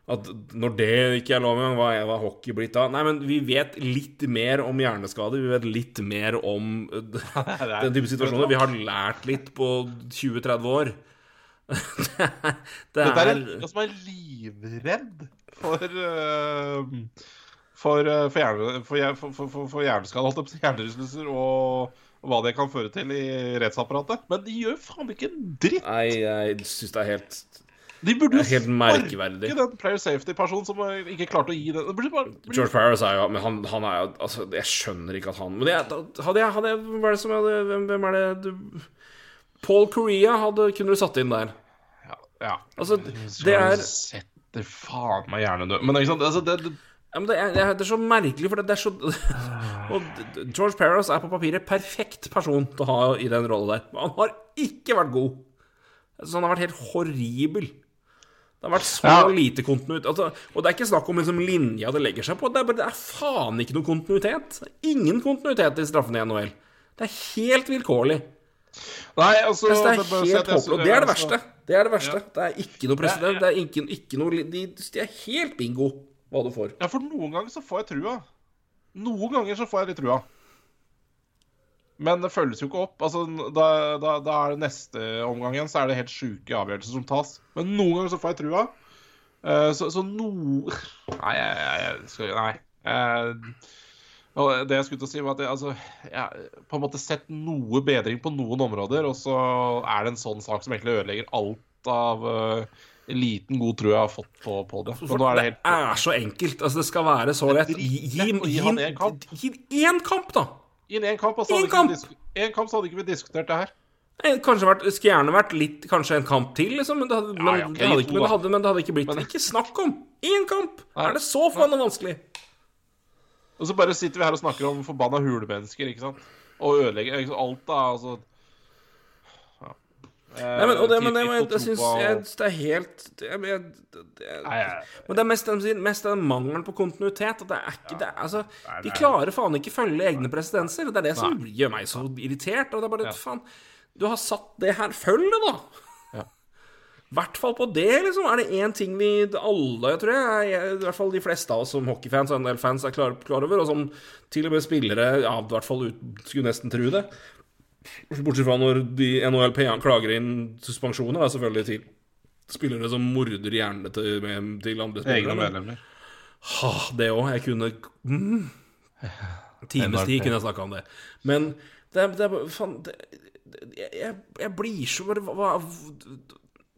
at når det ikke er lov engang, hva er hockey blitt da? Nei, men vi vet litt mer om hjerneskader. Vi vet litt mer om <laughs> den type situasjoner. Vi har lært litt på 20-30 år. <laughs> det er, det er en fyr som er livredd for uh, for, uh, for, hjerne, for, for, for, for hjerneskade, holdt jeg på å si, hjernerystelser og, og hva det kan føre til i rettsapparatet. Men de gjør faen ikke en dritt! Nei, jeg syns det er helt De burde jo merkeverdig. sparke den player safety-personen som ikke klarte å gi den. Det burde bare, burde, George Paris er jo Men han, han er jo Altså, jeg skjønner ikke at han Men jeg, hadde jeg, hadde jeg Hvem er det som hadde Hvem, hvem er det du Paul Korea hadde, kunne du satt inn der. ja, ja. Altså, det er du Setter faen meg hjernedød. Men ikke sant, altså, det, det, Ja, men det, er, det er- så merkelig, for det, er så <laughs> Og George Paris er på papiret perfekt person til å ha i den rollen der. Men han har ikke vært god. Så han har vært helt horribel. Det har vært så Ja. lite kontinuitet. Altså, og det er ikke snakk om liksom linja det legger seg på. Det er, bare, det er faen ikke noe kontinuitet. Ingen kontinuitet i straffene i NHL. Det er helt vilkårlig. Nei, altså Det er helt jeg- håpløst. Det er det altså- verste. Det er det verste. Det er ikke noe president. Det er ikke, ikke noe de, de er helt bingo hva du får. Ja, for noen ganger så får jeg trua. Noen ganger så får jeg litt trua. Men det følges jo ikke opp. Altså, da, da, da er det neste omgang igjen, så er det helt sjuke avgjørelser som tas. Men noen ganger så får jeg trua. Uh, så, så no Nei, jeg, jeg, skal Nei. Uh, og det jeg skulle til å si, var at jeg, altså, jeg på en måte sett noe bedring på noen områder, og så er det en sånn sak som egentlig ødelegger alt av eh, liten god tro jeg har fått på, på det. Nå er det det helt er så enkelt. Altså, det skal være så lett. Gi, ham én gi gi, kamp. gi én kamp, da! I en kamp, og så hadde kamp! vi en kamp så hadde ikke vi diskutert det her. Eh, Kanskje vært, skulle gjerne vært litt Kanskje en kamp til, liksom. Men det hadde, men, ja, ok, det hadde, ikke, men, det hadde, men det hadde ikke blitt Men- Ikke snakk om! Én kamp! Nei. Er det så forbanna vanskelig? Og så bare sitter vi her og snakker om forbanna hulemennesker, ikke sant? Og ødelegger ikke sant? alt, da. Altså ja. Nei, men, og det, men det, jeg, jeg syns jeg, det er helt det, jeg, det, det, Nei, jeg- Men det er mest, den- mest den mangelen på kontinuitet. At det er ikke det Altså, Nei, de klarer faen ikke følge egne presidenser. Det er det som gjør meg så irritert. Og det er bare Ja. faen Du har satt det her. Følg det, da! Ja. I hvert fall på det, liksom. Er det én ting vi alle, jeg tror jeg, jeg, i hvert fall de fleste av oss som hockeyfans og en del fans er klar, klar over, og som til og med spillere ja, i hvert fall ut, skulle nesten tro det Bortsett fra når de NHL klager inn suspensjoner, da, selvfølgelig til spillere som morder hjernene til, med, til andre spillere. Egne medlemmer. Ha, det òg. Jeg kunne mm, <laughs> Times tid kunne jeg snakka om det. Men det, er- det er Faen det, det, jeg, jeg blir så bare hva,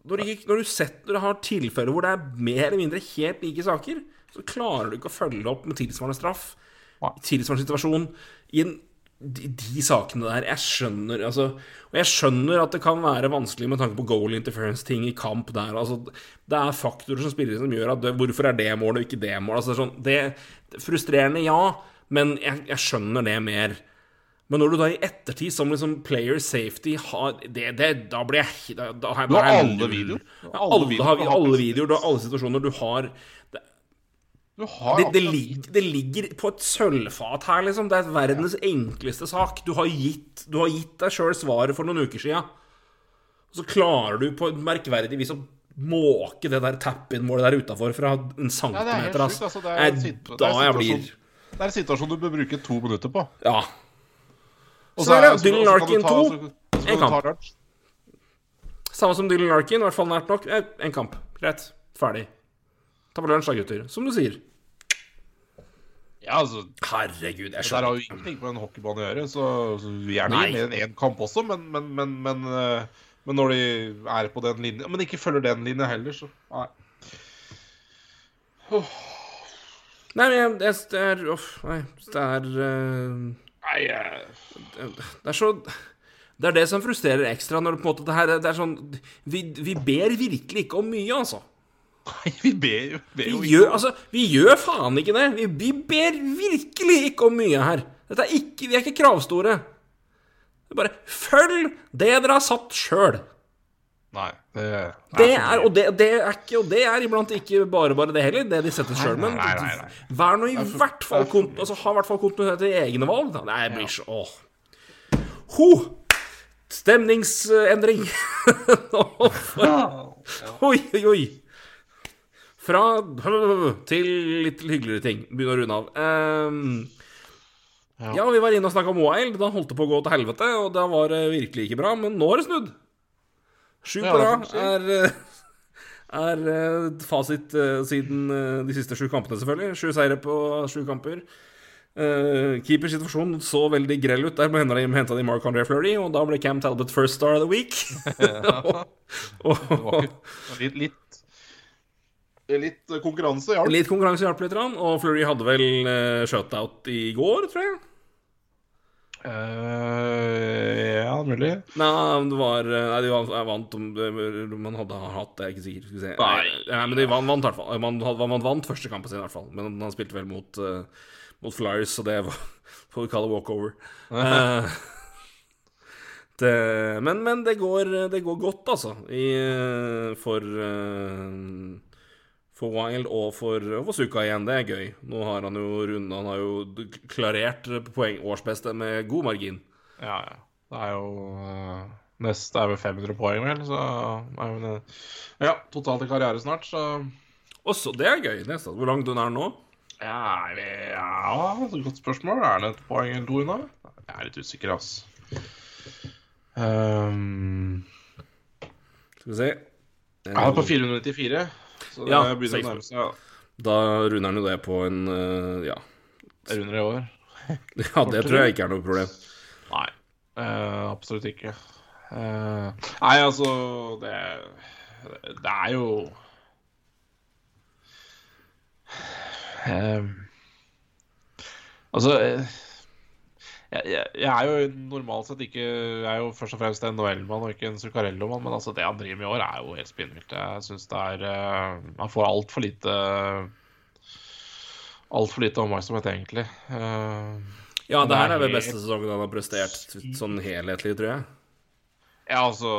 når, du, når, du setter, når du har tilfeller hvor det er mer eller mindre helt like saker, så klarer du ikke å følge opp med tilsvarende straff tilsvarende situasjon i en, de, de sakene der. Jeg skjønner altså Og jeg skjønner at det kan være vanskelig med tanke på goal interference-ting i kamp der. Altså, det er faktorer som spiller som gjør at det, Hvorfor er det målet og ikke det målet? Altså, det, sånn, det, er frustrerende, ja, men jeg, jeg skjønner det mer. Men når du da i ettertid, som liksom player safety, har det, det Da blir jeg da, da, da, Du har alle videoer. Alle, videoer alle videoer, har alle situasjoner du har det, Det, det, ligger, det ligger på et sølvfat her, liksom. Det er verdens enkleste sak. Du har gitt, du har gitt deg sjøl svaret for noen uker sia. Og så klarer du på et merkverdig vis å måke det der tap-in-målet der utafor fra en Ja, er centimeter, sjukt. Altså, det er, Nei, det er da jeg blir Det er en situasjon du bør bruke to minutter på. Ja. Og Så er det Dylan Larkin du ta- to, så- så kan en kamp. Samme som Dylan Larkin, i hvert fall nært nok. Eh, En kamp. Greit. Ferdig. Ta på lunsj, da, gutter. Som du sier. Ja, altså Herregud, jeg Det der har jo ingenting med en hockeybane å gjøre, så, så gjerne Nei. en mer enn én kamp også, men, men, men, men, eh, men når de er på den linja Men ikke følger den linja heller, så nei. Nei, men jeg- det, det er Uff, nei. Det er eh, Nei, det, Det er så Det er det som frustrerer ekstra når det på en måte det her Det er sånn Vi, vi ber virkelig ikke om mye, altså. Nei vi ber jo, ber jo Vi ikke gjør, altså, vi gjør faen ikke det. Vi, vi ber virkelig ikke om mye her. Dette er ikke, vi er ikke kravstore. Det er bare følg det dere har satt sjøl. Nei. Det, Det er, og, det, det er ikke, og det er iblant ikke bare bare det heller, det de setter sjøl. Men nei, nei, nei. vær nå i hvert fall kont- altså, ha i hvert fall kontinuitet i egne valg. Da. Nei, det blir så Åh. Ho! Stemningsendring. <laughs> oi, oi, oi. Fra <laughs> til litt hyggeligere ting. Begynner å runde av. Um, ja. vi var inne og snakka om Wild. Da holdt det på å gå til helvete, og da var det virkelig ikke bra. Men nå har det snudd. Sju Ja, på rad er, eh, er eh, fasit eh, siden eh, de siste sju kampene, selvfølgelig. Sju seire på sju kamper. Uh, Keepersituasjonen så veldig grell ut. Der henta de Mark André Fleury, og da ble Cam Talbot first star of the week. <laughs> <laughs> og, var og, litt, litt, litt konkurranse, hjalp. litt konkurranse hjalp litt, og Fleury hadde vel uh, shutout i går, tror jeg. Uh, ja, mulig. Nei, det var eh, Nei, de vant, vant om Man hadde hatt jeg er ikke sikker. Skal vi se. Nei. Nei, men de vant, vant i hvert fall. Man, man vant første kampen sin, i hvert fall. Men han spilte vel mot, uh, mot Flyers, så det var, <laughs> får vi kalle walkover. Uh, <laughs> det, men, men det går, det går godt, altså, i, eh, for eh, for Wild og for, og Suka igjen. Det er gøy. Nå har han jo runda Han har jo klarert poeng årsbeste med god margin. Ja, ja. Det er jo uh, Neste er vel 500 poeng, vel, så er jo Ja, totalt i karriere snart, så Også, det er gøy. Neste. Hvor langt unna er han nå? Ja, ja godt spørsmål. Er det et poeng eller to unna? Jeg er litt usikker, altså. Um, Skal vi se. er på 494, så det Ja, begynner å nærme seg. Da runder han jo det på en øh, <laughs> Ja. Det er under i år. ja, det tror jeg ikke er noe problem. Nei, uh, absolutt ikke. Uh, nei, altså det, det er jo uh, Altså eh, jeg, jeg, er jo normalt sett ikke Jeg er jo først og fremst en Noel-mann og ikke en Zuccarello-mann, men altså det han driver med i år, er jo helt spinnvilt. Jeg syns det er uh, Han får altfor lite Altfor lite oppmerksomhet, egentlig. Uh, Ja, det her er vel beste sesongen han har prestert sånn helhetlig, tror jeg. Ja, altså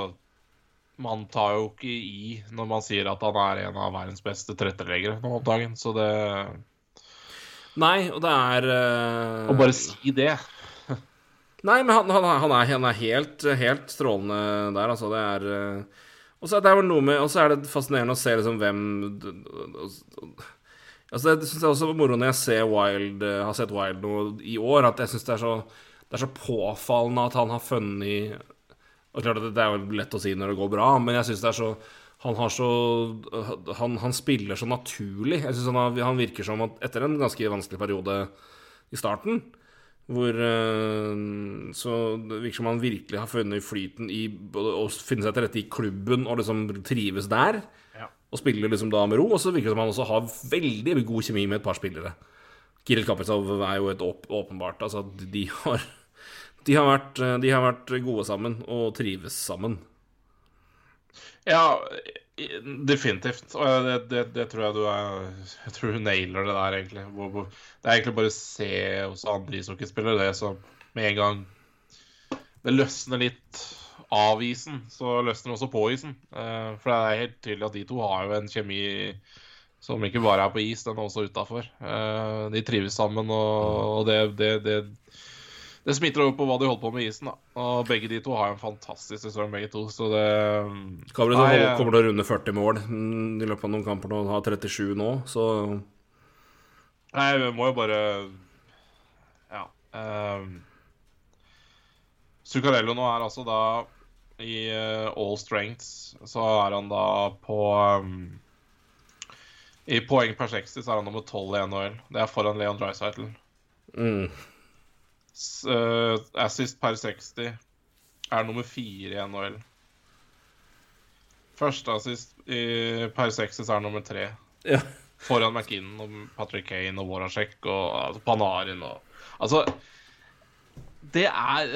Man tar jo ikke i når man sier at han er en av verdens beste tilretteleggere nå om dagen, så det Nei, og det er uh... Å bare si det Nei, men han, han, han, er, han er helt, helt strålende der, altså. Det er øh, Og så er det noe med Og så er det fascinerende å se liksom hvem Altså, det syns jeg også er moro når jeg ser Wild, øh, har sett Wild nå i år, at jeg syns det, det er så påfallende at han har funnet Og klart at det er jo lett å si når det går bra, men jeg syns det er så han har så Han, han spiller så naturlig. Jeg synes han, har, han virker som at etter en ganske vanskelig periode i starten, hvor eh, Så det virker som han virkelig har funnet flyten i å finne seg til rette i klubben og liksom trives der. Ja. Og spiller liksom da med ro. Og så virker det som han også har veldig god kjemi med et par spillere. Kirill Kaprizov er jo et åp åpenbart Altså, de har de har, vært, de har vært gode sammen og trives sammen. Ja, definitivt. Og det, det, det tror jeg du er Jeg tror du nailer det der, egentlig. Det er egentlig bare å se hos andre ishockeyspillere det som med en gang det løsner litt av isen, så løsner det også på isen. Eh, for det er helt tydelig at de to har jo en kjemi Som ikke bare er på is, den er også utafor. de trives sammen, og det, det, det, smitter over på hva de holder på med i isen. da. Og begge de to har en fantastisk sesong, begge to. Så det Gabriel Nei, eh, kommer til å runde 40 mål mm, i løpet av noen kamper nå. Har 37 nå, så Nei, vi må jo bare Ja. Um, Zuccarello nå er altså da i eh, all strengths, så er han da på um, I poeng per 60 så er han nummer 12 i NHL. Det er foran Leon Dreisaitl. mm. Eh, assist per 60 er nummer 4 i NHL. Første assist i, per 60 er nummer 3. Ja. Foran McKinnon og Patrick Kane og Voracek og altså, Panarin og Altså Det er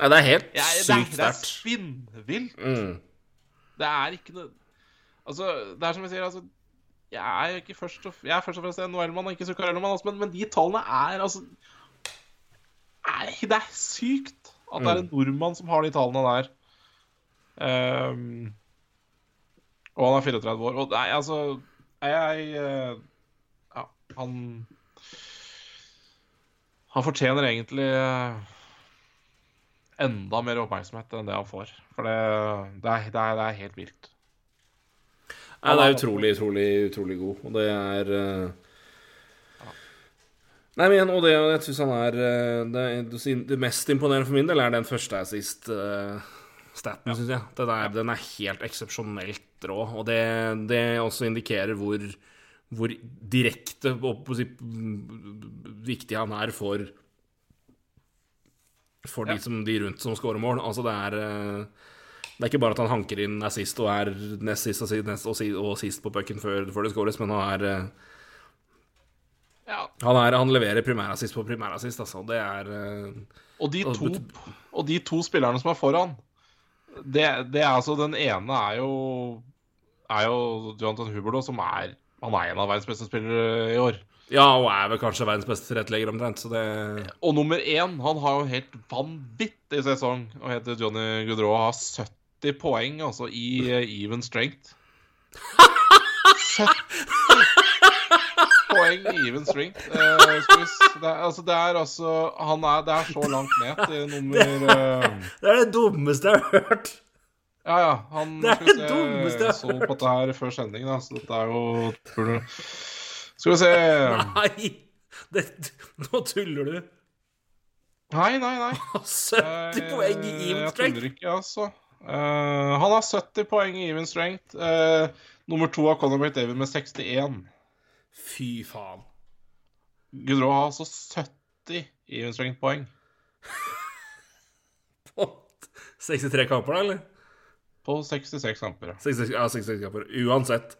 Nei, det er helt sykt det, er, det er sterkt. spinnvilt. Mm. Det er ikke noe Altså, det er som jeg sier, altså Jeg er ikke først og, jeg er først og fremst en NHL-mann og ikke Zuccarello-mann, altså, men, men de tallene er altså Nei, det er sykt at det er en nordmann som har de tallene der. Um, og han er 34 år. Og nei, altså Jeg jeg Ja, han Han fortjener egentlig eh, enda mer oppmerksomhet enn det han får. For det, det, er, det, er, det er helt vilt. Nei, det er utrolig, utrolig, utrolig god, og det er eh, Nei, men igjen, og det, jeg synes han er eh, det, det, mest imponerende for min del er den første assist uh, staten, synes jeg. Den er, den er helt eksepsjonelt rå, og det, det også indikerer hvor, hvor direkte og viktig han er for For de, Ja. som, de rundt som scorer mål. Altså, det er eh, det er ikke bare at han hanker inn assist og er nest sist og, sist, og, sist på pucken før, før det scores, men han er eh, Ja. Han, er, han leverer primærassist på primærassist, altså. Det er uh, Og de to, og de to spillerne som er foran det, det er altså Den ene er jo Er jo Jonathan Huberlo, som er Han er en av verdens beste spillere i år. Ja, og er vel kanskje verdens beste tilrettelegger omtrent, så det Og nummer én, han har jo helt vanvittig sesong og heter Johnny og har 70 poeng altså i uh, even strength. <laughs> 70 poeng i even strength. Eh, s- det, er, altså, det er altså Han er, det er så langt ned til <laughs> nummer uh, Det er det dummeste jeg har hørt! Ja, ja. Han Det er det dummeste jeg har hørt. så på dette her før sending, da, så dette er jo Skal vi se Nei! Det, nå tuller du. Nei, nei, nei. <laughs> 70 poeng i even even Jeg strength! tuller ikke, altså. Uh, han har 70 poeng i even strength. Uh, nummer to har Conor McDavid med 61. Fy faen. Gudrå har altså 70 i strength-poeng. <laughs> På 63 kamper, da, eller? På 66 kamper. ja. 66, ja, 66 kamper. Uansett.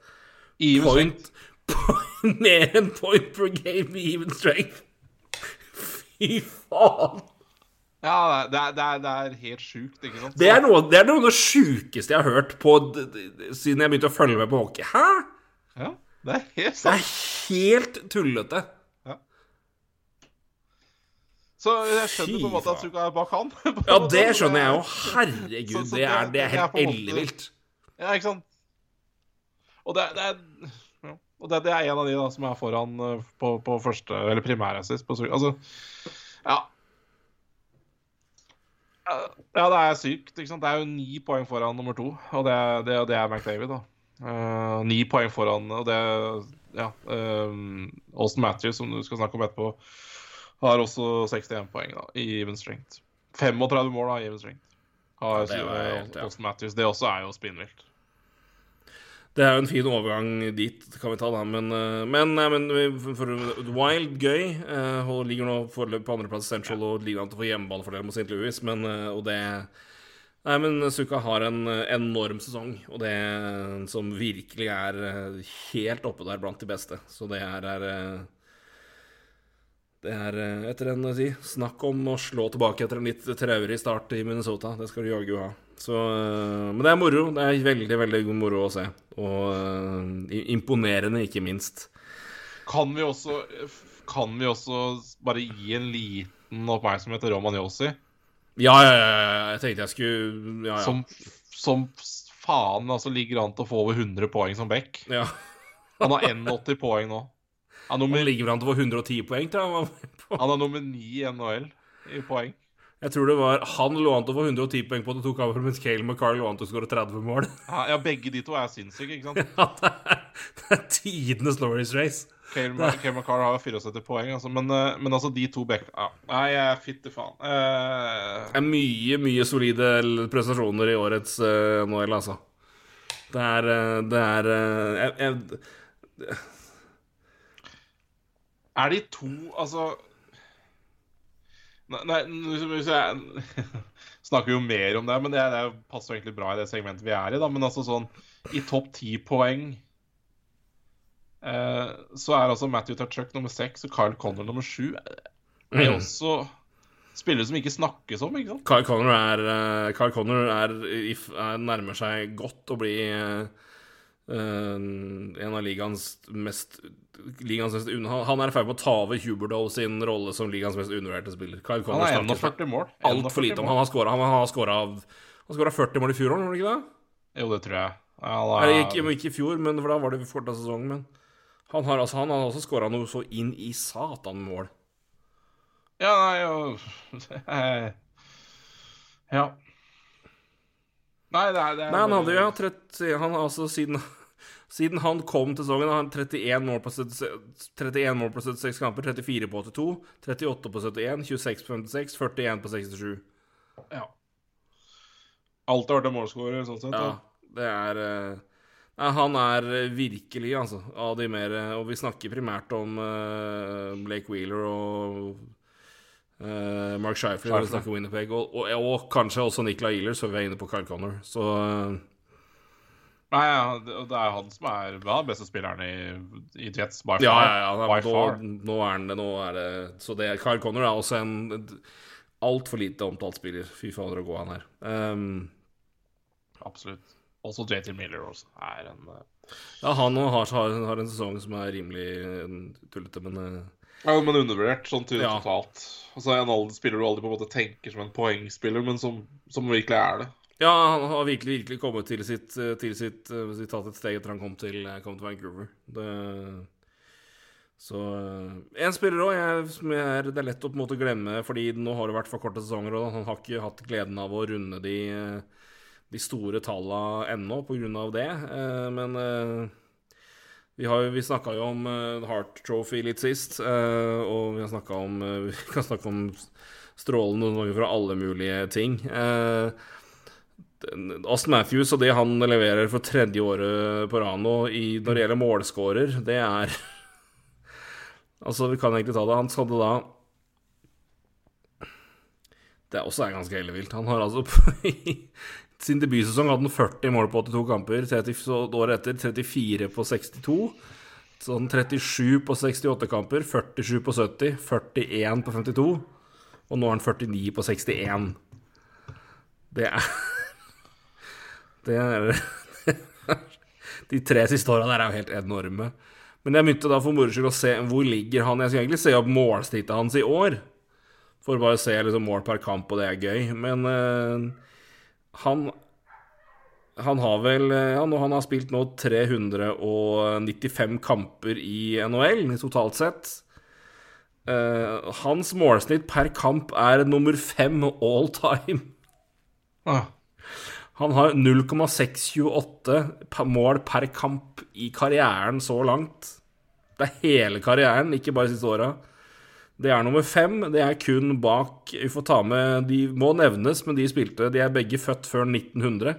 I even. Point, point <laughs> Mer enn point per game i even strength. Fy faen. Ja, det er, det, er, det er helt sjukt, ikke sant? Det er noe, det er noe av det sjukeste jeg har hørt på siden jeg begynte å følge med på hockey. Hæ? Ja, det er helt Det er helt tullete. Så jeg skjønner på en måte at. Suka er bak han. <laughs> Ja, det skjønner jeg jo. Herregud, Så- så det er, det er helt ellevilt. Ja, ikke sant? Og det, det er ja. Og det, det er en av de da som er foran eh, på, på første Eller primærassist. på Suka. Altså Ja. Ja, det er sykt. ikke sant? Det er jo ni poeng foran nummer to, og det, det, det er McDavid. da. Eh, ni poeng foran, og det Ja. um, Austin Matthews, som du skal snakke om etterpå, har også 61 poeng da, i even strength. 35 mål da, i even strength. Har Ja, eh, helt, ja. Austin Matthews. Det også er jo spinnvilt. Det er jo en fin overgang dit, kan vi ta da. Men, men, men for Wild gøy. Og ligger nå foreløpig på andreplass i Central og ligger an til å få hjemmebanefordel mot St. Louis. Men, og det Nei, men Suka har en eh, enorm sesong, og det som virkelig er eh, helt oppe der blant de beste. Så det her er eh, Det er eh, etter en si, snakk om å slå tilbake etter en litt traurig start i Minnesota. Det skal du jaggu ha. Så, eh, men det er moro. Det er veldig, veldig god moro å se. Og eh, imponerende, ikke minst. Kan vi også Kan vi også bare gi en liten oppmerksomhet til Roman Yossi, Ja, ja, ja. Jeg tenkte jeg skulle Ja, ja. som, som faen altså ligger an til å få over 100 poeng som back. ja. Han har 81 poeng nå. Han nummer... Han ligger vel an til å få 110 poeng, tror jeg. han han er nummer 9 i NHL i poeng. Jeg tror det var han lå an til å få 110 poeng på det tok over, mens Cale McCarl lå an til å skåre 30 mål. Ja, ja, begge de to er sinnssyke, ikke sant? <laughs> Ja, det er, det er tidenes Norris race. Cale McCarr har 74 poeng, altså. Men, eh, men altså, de to back... Ja. Nei, jeg fitte faen. Uh... Det er mye, mye solide prestasjoner i årets uh, NHL, altså. Det er eh, Det er eh, jeg, jeg, er de to Altså Nei, nei hvis jeg <laughs> snakker jo mer om det, men det, det passer jo egentlig bra i det segmentet vi er i. da, Men altså sånn I topp ti poeng eh, så er altså Matthew Tachuk nummer seks og Kyle Connor nummer sju. Er jo også spillere som ikke snakkes om, ikke sant? Kyle Connor er, eh, Kyle Connor er, er nærmer seg godt å bli eh, eh, en av ligaens mest ligaens mest Han han er i ferd med å ta over Huberdow sin rolle som ligaens mest undervurderte spiller. Kyle Han Connor har snakkes 41 mål. altfor lite om. Han har skåra Han har skåra 40 mål i fjor, var det ikke det? Jo, det tror jeg. Ja, da, Eller ikke, ikke i fjor, men for da var det forta sesongen. Men han har, altså, han har også skåra noe så inn i satan mål. Ja, nei jo <laughs> Ja. Nei, det er, det er Nei, han hadde jo ja, 30, han har altså siden, siden han kom til sesongen, har han 31 mål på 76, 31 mål på 76 kamper, 34 på 82, 38 på 71, 26 på 56, 41 på 67. Ja. Alltid vært en målskårer, sånn sett. Ja, det er Nei, han er virkelig, altså, av de mer Og vi snakker primært om uh, Blake Wheeler og uh, Mark Shifley når vi snakker Winnerpeg, og, og, og kanskje også Nicolay Ealer, så vi er inne på Kyle Connor. Så uh, Nei, ja, det, er han som er den beste spilleren i, i Jets, by far. Ja, ja, ja. Nå, nå er han det. Nå er det Så det, Kyle Connor er også en altfor lite omtalt spiller. Fy fader, å gå han her. Um, Absolutt. Også JT Miller også er en eh, ja, han har, har, en sesong som er rimelig eh, tullete, men eh, Ja, men undervurdert sånn til Ja. totalt. Altså En alder spiller du aldri på en måte tenker som en poengspiller, men som, som virkelig er det. Ja, han har virkelig, virkelig kommet til sitt, til sitt, sitt tatt et steg etter han kom til, kom til Vancouver. Det, så En spiller òg som er, det er lett å på en måte glemme, fordi nå har det vært for korte sesonger, og han har ikke hatt gleden av å runde de, eh, de store talla ennå på av det. Eh, Men eh, vi, har, vi snakka jo om eh, Heart Trophy litt sist, eh, og vi har om eh, <laughs> Vi kan snakke om strålende fra alle mulige ting. Eh, Austin Matthews og det han leverer for tredje året på rad nå når det gjelder målscorer, det er <laughs> Altså, vi kan egentlig ta det. Han hadde da Det også er ganske ellevilt. Han har altså <laughs> i sin debutsesong hadde han 40 mål på 82 kamper. 30, så året etter 34 på 62. Sånn 37 på 68 kamper, 47 på 70, 41 på 52. Og nå er han 49 på 61. Det er <laughs> Det er <laughs> De tre siste åra der er jo helt enorme. Men jeg begynte da for moro skyld å se hvor ligger han Jeg skal egentlig se opp målsnittet hans i år. For bare å se liksom mål per kamp, og det er gøy. Men eh, han Han har vel eh, ja, nå, Han har spilt nå 395 kamper i NHL totalt sett. Uh, hans målsnitt per kamp er nummer fem all time. Ah. Han har 0,628 mål per kamp i karrieren så langt. Det er hele karrieren, ikke bare siste åra. Det er nummer fem. Det er kun bak Vi får ta med De må nevnes, men de spilte De er begge født før 1900.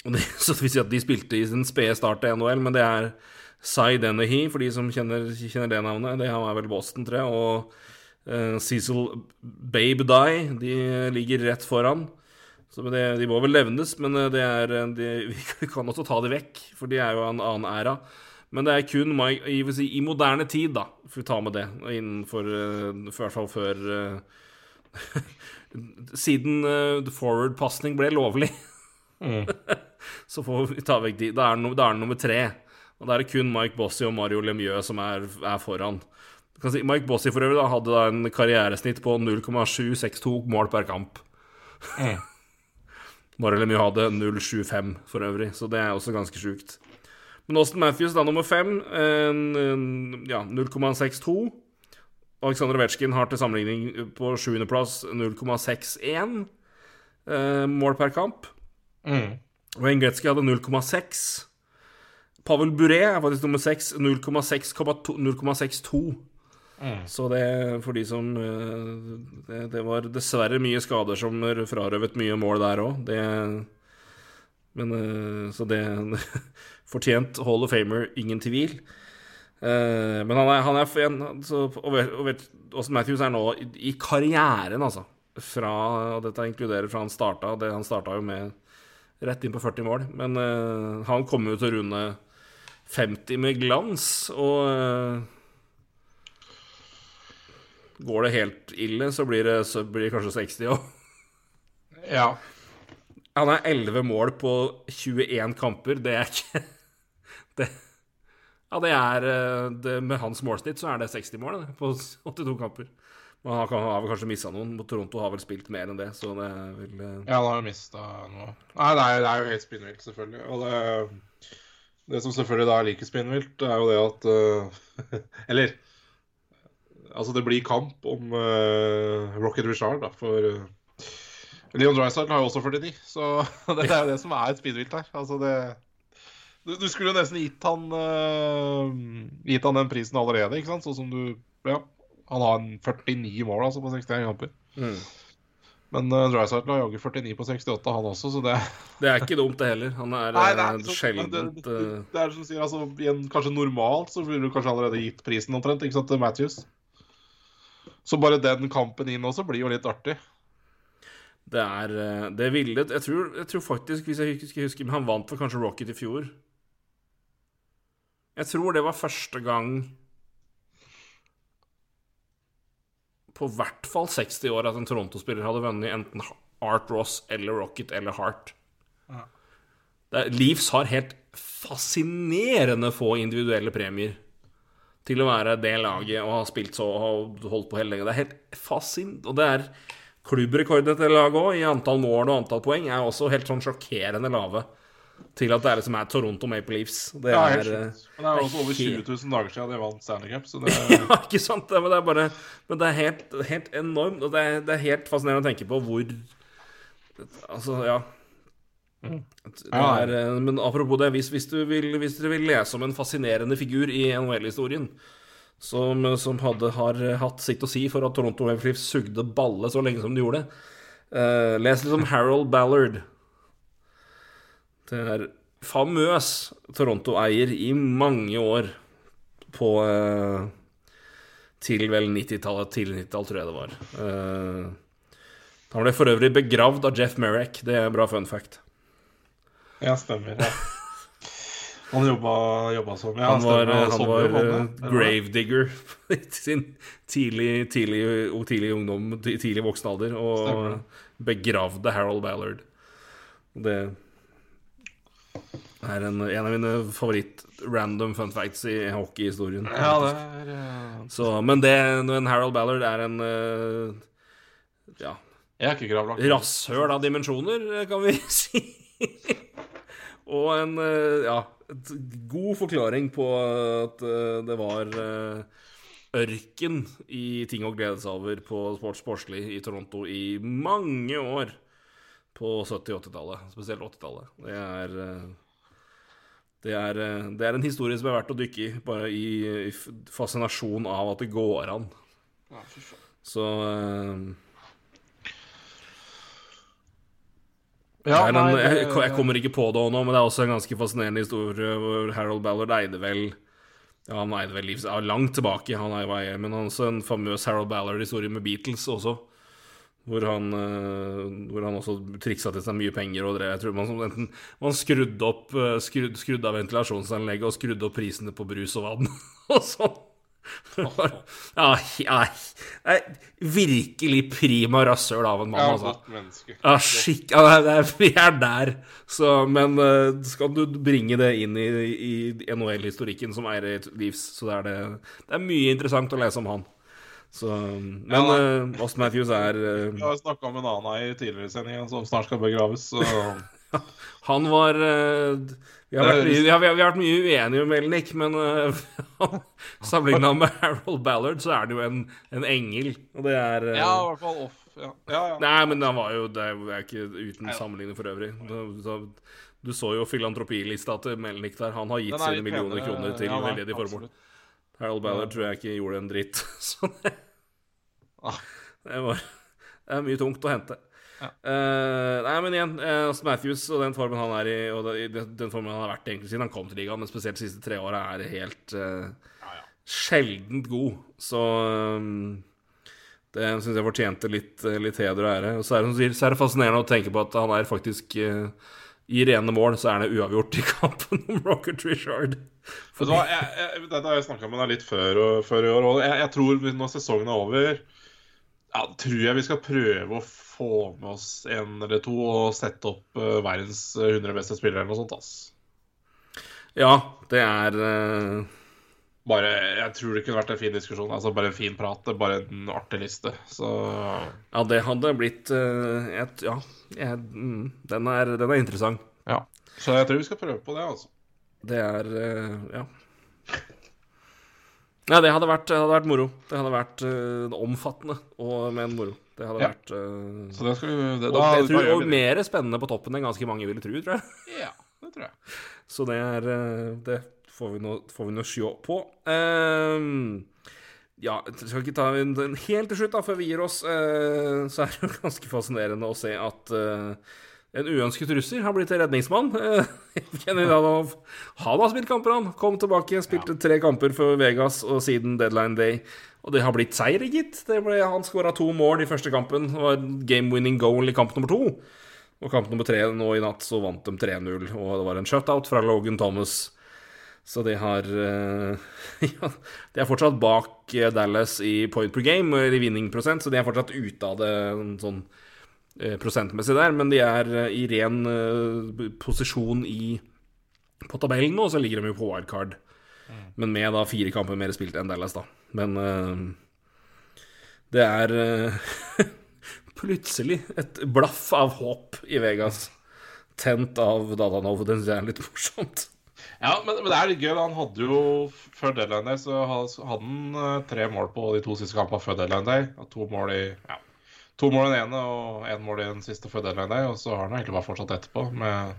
Det, <laughs> så det vil si at de spilte i sin spede start til NHL, men det er Cy Dennehy, for de som kjenner, kjenner det navnet. Det er vel Boston, tror jeg. Og uh, Cecil Babe Die, de ligger rett foran. Så det, De må vel nevnes, men eh, det er, eh, de, <laughs> vi kan også ta det vekk, for de er jo av en annen æra. Men det er kun Mike, jeg si, i moderne tid, da, får vi ta med det, innenfor eh, I hvert fall før eh, <laughs> Siden uh, forward-pasning ble lovlig, <laughs> så får vi ta vekk de. Da er, det no, er nummer tre. Og da er det kun Mike Bossy og Mario Lemieux som er, er foran. Kan si, Mike Bossy for øvrig da, hadde da en karrieresnitt på 0,762 mål per kamp. <laughs> Mario Lemieux hadde 0,75 for øvrig, så det er også ganske sjukt. Men Austin Matthews da nummer fem, ja, 0,62. Aleksandr Ovetsjkin har til sammenligning på sjuendeplass 0,61 eh, mål per kamp. Mm. Wayne Gretzky hadde 0,6. Pavel Buré er faktisk nummer 6, 0,6,2 0,62. Mm. Så det, for de som eh, det, det var dessverre mye skader som frarøvet mye mål der òg. Det Men eh, Så det <laughs> Fortjent Hall of Famer, ingen tvil. Eh, Men han er, han er en så, og vet, og vet, Austin Matthews er nå i, i karrieren, altså. Fra, og dette inkluderer fra han starta. Det, han starta jo med rett inn på 40 mål. Men uh, han kommer jo til å runde 50 med glans, og uh, Går det helt ille, så blir det, så blir det kanskje 60 òg. Ja. Han er 11 mål på 21 kamper. Det er ikke <laughs> det, Ja, det er eh, det, Med hans målsnitt så er det 60 mål det, på 82 kamper. Men han har vel kanskje mista noen. Toronto har vel spilt mer enn det, så det vil eh, Ja, han har jo mista noe. Nei, det er, det er jo helt spinnvilt, selvfølgelig. Og det, det som selvfølgelig da er like spinnvilt, er jo det at uh, <laughs> Eller Altså, det blir kamp om uh, Rocket Richard, da, for øh, Leon Drysdale har jo også 49, så <laughs> det er jo det som er spinnvilt her. Altså, det du, du skulle jo nesten gitt han uh, Gitt han den prisen allerede, ikke sant? Sånn som du Ja. Han har en 49 mål altså på 61 kamper. mm. Men uh, Dreisaitl har jaggu 49 på 68, han også, så det <laughs> Det er ikke dumt, det heller. Han er Nei, eh, det er, så, sjeldent det, det, eh, det er som sier, altså, en, Kanskje normalt så ville du kanskje allerede gitt prisen omtrent ikke sant, til Matthews. Så bare den kampen inn også blir jo litt artig. Det er eh, Det ville Jeg tror, jeg tror faktisk, hvis jeg ikke husker Men han vant for kanskje Rocket i fjor. Jeg tror det var første gang på hvert fall 60 år at en Toronto-spiller hadde vunnet enten Art Ross eller Rocket eller Hart. Ja. Er, Leafs har helt fascinerende få individuelle premier til å være det laget og ha spilt så og holdt på hele lenge. Det er helt fascin... Og det er klubbrekorden til laget òg, i antall mål og antall poeng, er også helt sånn sjokkerende lave til at det er liksom er Toronto Maple Leafs. Det Ja, er eh. Men det er også over 20 000 dager siden de vant Stanley Cup, så det <laughs> ja, ikke sant? Det, men det er bare Men det er helt, helt enormt. Og det er, det er helt fascinerende å tenke på hvor Altså, ja. Det er, eh, men apropos det, hvis, hvis, du vil, hvis dere vil lese om en fascinerende figur i NHL-historien som, som hadde, har hatt sitt å si for at Toronto Maple Leafs sugde balle så lenge som de gjorde, Uh, les litt om Harold Ballard. Det er famøs Toronto-eier i mange år på uh, Til vel 90-tallet. Tidlig 90-tall, tror jeg det var. Uh, han ble for øvrig begravd av Jeff Merrick. Det er bra fun fact. Ja, stemmer. Ja. Han jobba, jobba som ja, Han var, han sommer var eh, var- gravedigger <laughs> i sin tidlig, tidlig, tidlig ungdom, ti- tidlig voksen alder, og Stemmer. begravde Harold Ballard. Det er en, en av mine favoritt-random fun facts i hockeyhistorien. Ja, det er eh, Så, men det, men Harold Ballard er en eh, ja, rasshøl av dimensjoner, kan vi <laughs> si. Og en eh, ja, et god forklaring på at eh, det var eh, ørken i ting å glede seg over på sports sportslig i Toronto i mange år på 70- og 80-tallet. Spesielt 80-tallet. Det er eh, det er, det er en historie som er verdt å dykke i, bare i, i fascinasjon av at det går an. Ja. Så Ja, er en, nei, jeg, jeg kommer ikke på det nå, men det er også en ganske fascinerende historie hvor Harold Ballard eide vel Ja, han eide vel livs, langt tilbake, han er jo men han også en famøs Harold Ballard-historie med Beatles også. Hvor han, eh, hvor han også triksa til seg mye penger og drev Jeg tror man, enten, man skrudde opp skrudde, skrudde av ventilasjonsanlegget og skrudde opp prisene på brus og vann <laughs> og sånn. <laughs> Det Ja, ja, virkelig prima rasshøl av en mann, altså. Ja, skikk ja, <laughs> Vi er der. Så, men eh, skal du bringe det inn i, i NHL-historikken som eier et livs, så er det, det er mye interessant å lese om han. Så, men Ja, uh, Matthews er <laughs> eh, Vi har snakka om en annen i tidligere i som snart skal begraves. Så Han var eh, vi, har vært, mye- vi, har, vi har vært mye uenige med Elnik, men <laughs> uh, sammenligna <laughs> med Harold Ballard, så er det jo en, en engel. Og det er uh, Ja, i hvert fall off. Ja, ja. ja. Nei, men han var jo Det er ikke uten sammenligning for øvrig. Du, så, du så jo filantropilista til Melnik der. Han har gitt sine millioner kroner til Ja, veldedige formål. Harold Ballard tror jeg ikke gjorde en dritt. <laughs> Så det, Ah. det, var, det er mye tungt å hente. Ja. Uh, nei, men igjen, uh, Matthews og den formen han er i, og den, den formen han har vært egentlig siden han kom til ligaen, men spesielt de siste tre åra, er helt eh, sjeldent god. Så um, det syns jeg fortjente litt, litt heder og ære. Og så er, det, så er det fascinerende å tenke på at han er faktisk uh, I rene mål så er det uavgjort i kampen om <laughs> Rocket Richard. Fordi... hva, jeg, jeg, Dette har jeg snakka med deg litt før, og- før i år. Og jeg, jeg tror når sesongen er over, ja, tror jeg vi skal prøve å få med oss en eller to og sette opp eh, verdens 100 beste spillere eller noe sånt. ass. Ja, det er eh, Bare, Jeg tror det kunne vært en fin diskusjon. altså Bare en fin prat. Bare en artig liste. Så Ja, det hadde blitt eh, et, Ja, jeg, mm, den, er, den er interessant. ja. Så jeg tror vi skal prøve på det, altså. Det er eh, Ja. Ja, det hadde vært, det hadde vært moro. Det hadde vært uh, omfattende og med en moro. Det hadde Ja. vært uh, Så det skal vi det, og, da, jeg tror, og mer spennende på toppen enn ganske mange ville tro, tror jeg. <laughs> Ja, det tror jeg. Så det er eh, Det får vi nå, får vi nå sjå på. Um, ja, skal ikke ta en, helt til slutt, da, før vi gir oss. eh, så er det jo ganske fascinerende å se at eh, en uønsket russer har blitt redningsmann. <laughs> Kenny Han har spilt kamper, han. Kom tilbake, spilte tre kamper for Vegas og siden deadline day. Og det har blitt seier, gitt. Ble, han skåra to mål i første kampen. Det var game-winning goal i kamp nummer to. Og kamp nummer tre nå i natt så vant de 3-0, og det var en shutout fra Logan Thomas. Så de har eh, <laughs> Ja, de er fortsatt bak eh, Dallas i point per game, eller i vinningprosent, så de er fortsatt ute av det sånn eh, prosentmessig der, men de er i ren posisjon i på tabellen nå, så ligger de jo på wildcard. Men med da fire kamper mer spilt enn Dallas, da. Men uh, det er uh, <laughs> plutselig et blaff av håp i Vegas. Tent av Dadanov. Den er litt morsomt. Ja, men, men det er litt gøy. Han hadde jo før deadline day så hadde han eh, tre mål på de to siste kampene før deadline day. To mål i ja, to mål i den ene og én mål i den siste før deadline day. Og så har han egentlig bare fortsatt etterpå. Med,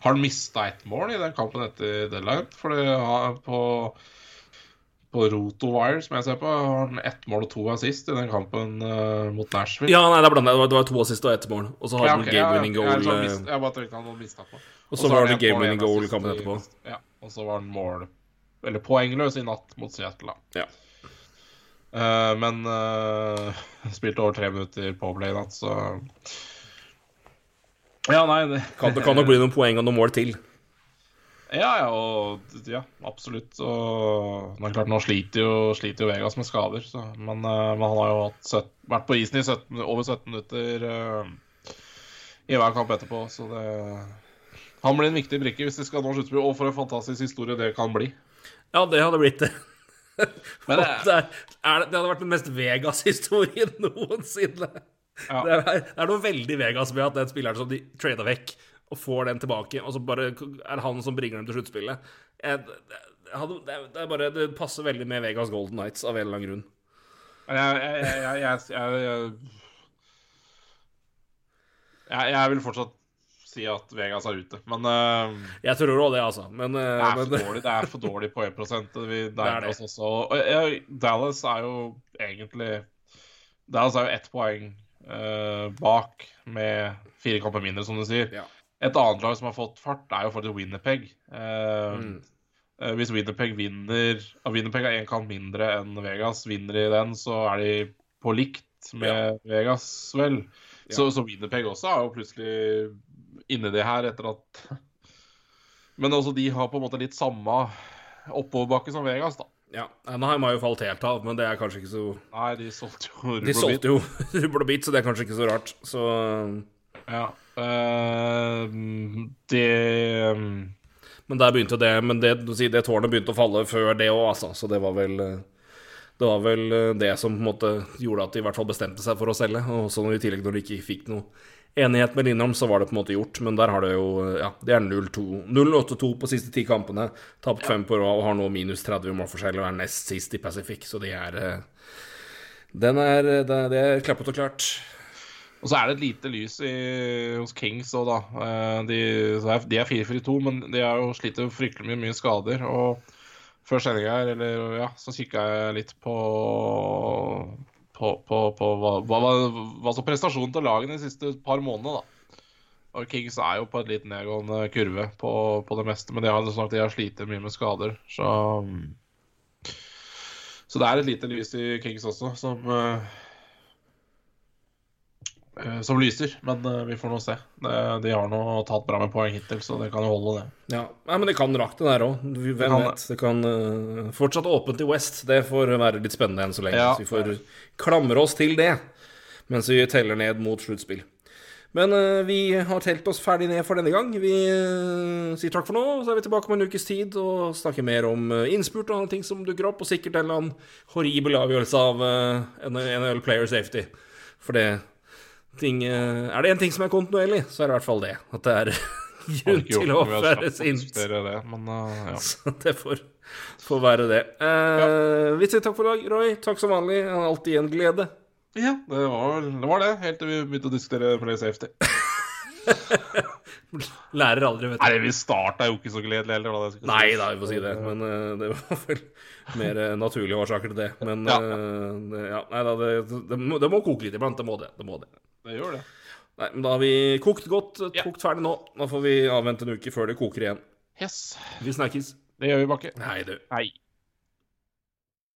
har han mista ett mål i den kampen etter deadline? For det har på på Rotowire, som jeg ser på, har han ett mål og to assist i den kampen uh, mot Nashville. Ja, nei, det er blandet. Det var, det var to assist og ett mål. Og så har Ja, han game-winning ja, ja. goal. Jeg, eh, mist, jeg bare tenkte han hadde mista på. Og så var det game-winning goal kampen etterpå. Ja, og så var han mål Eller poengløs i natt mot Seattle, da. Ja. Uh, men uh, spilte over tre minutter på play i natt, så Ja, nei det Kan, det kan nok bli noen poeng og noen mål til. Ja, ja, og, ja, absolutt. Og det er klart, nå sliter jo, sliter jo Vegas med skader, så, men, men han har jo søt- vært på isen i 17, over 17 minutter uh, i hver kamp etterpå, så det Han blir en viktig brikke hvis de skal nå sluttspill, og for en fantastisk historie det kan bli. Ja, det hadde blitt det. Men det, <laughs> er, er, det, det hadde vært den mest Vegas-historien <laughs> noensinne. Ja. Det, er, det er noe veldig Vegas med at den spilleren som de trada vekk, og får den tilbake, og så bare er det han som bringer dem til sluttspillet. Det, det, er- er passer veldig med Vegas Golden Nights av en eller annen grunn. Jeg, jeg, vil fortsatt si at Vegas er ute, men eh, Jeg tror òg det, altså. Men, eh, Det er for dårlig, det er for dårlig poengprosent. Vi <laughs> er nærmer oss også og, ja, Dallas er jo egentlig Dallas er jo ett poeng eh, bak med fire kamper mindre, som du sier. Ja. Et annet lag som har fått fart, er jo faktisk Winnerpeg. Eh, Mm. eh, hvis Winnerpeg vinner ja, Winnerpeg er én kamp mindre enn Vegas. Vinner de den, så er de på likt med Vegas, vel. Så, så Winnerpeg også er jo plutselig inni det her etter at <laughs> Men også de har på en måte litt samme oppoverbakke som Vegas, da. ja, Anaheim har jo falt helt av, men det er kanskje ikke så Nei, de solgte jo De solgte jo <laughs> rubbel og bit, så det er kanskje ikke så rart. Så Ja. Eh, det Men der begynte det Men det, det tårnet begynte å falle før det òg, altså. Så det var vel eh, Det var vel eh, det som på en måte gjorde at de i hvert fall bestemte seg for å selge. Og så i tillegg når de ikke fikk noe enighet med Lindholm, så var det på en måte gjort. Men der har det jo Ja, det er 0-8-2 på siste ti kampene. Tapt fem på rad og har nå minus 30 målforskjell og er nest sist i Pacific, så de er Den er det er klappet og klart. Og så er det et lite lys i, hos Kings òg, da. Eh, De, de er 4-4-2, men de har jo slitt fryktelig mye, mye skader. Og før sendinga her, eller ja, så kikka jeg litt på på, på, på hva, hva, hva, som prestasjonen til lagene de siste par månedene, da. Og Kings er jo på et litt nedgående kurve på, på det meste, men de har, sånn har slitt mye med skader, så Så det er et lite lys i Kings også, som eh, som lyser, men eh, vi får nå se. De har nå tatt bra med poeng hittil, så det kan jo holde, det. Ja, Nei, men det kan rakte der òg. Hvem vet? Det kan uh, fortsatt åpent i West. Det får være litt spennende enn så lenge. Ja. Så vi får klamre oss til det mens vi teller ned mot sluttspill. Men uh, vi har telt oss ferdig ned for denne gang. Vi uh, sier takk for nå, så er vi tilbake om en ukes tid og snakker mer om uh, innspurt og andre ting som dukker opp, og sikkert en eller annen horribel avgjørelse av uh, NHL Player Safety. For det ting, eh, Er det én ting som er kontinuerlig, så er det i hvert fall det. At det er <laughs> grunn til å være sint. Det, men uh, ja. <laughs> Så det får, får være det. Eh, Vi sier takk for i dag, Roy. Takk som vanlig. Alltid en glede. ja, det var, det var det, helt til vi begynte å diskutere play safety. <laughs> Lærer aldri, vet Nei, vi starta jo ikke så gledelig heller. Da, si. Nei da, vi får si det. Men uh, det var vel mer naturlige årsaker til det. Men Ja. det, ja, nei da, det, det, må, det må koke litt iblant. Det må det. det, må det. Det gjør det. Nei, men da har vi kokt godt, Ja. kokt ferdig nå. Da får vi avvente en uke før det koker igjen. Yes. Vi snakkes. Det gjør vi, Bakke. Hei, du. Hei.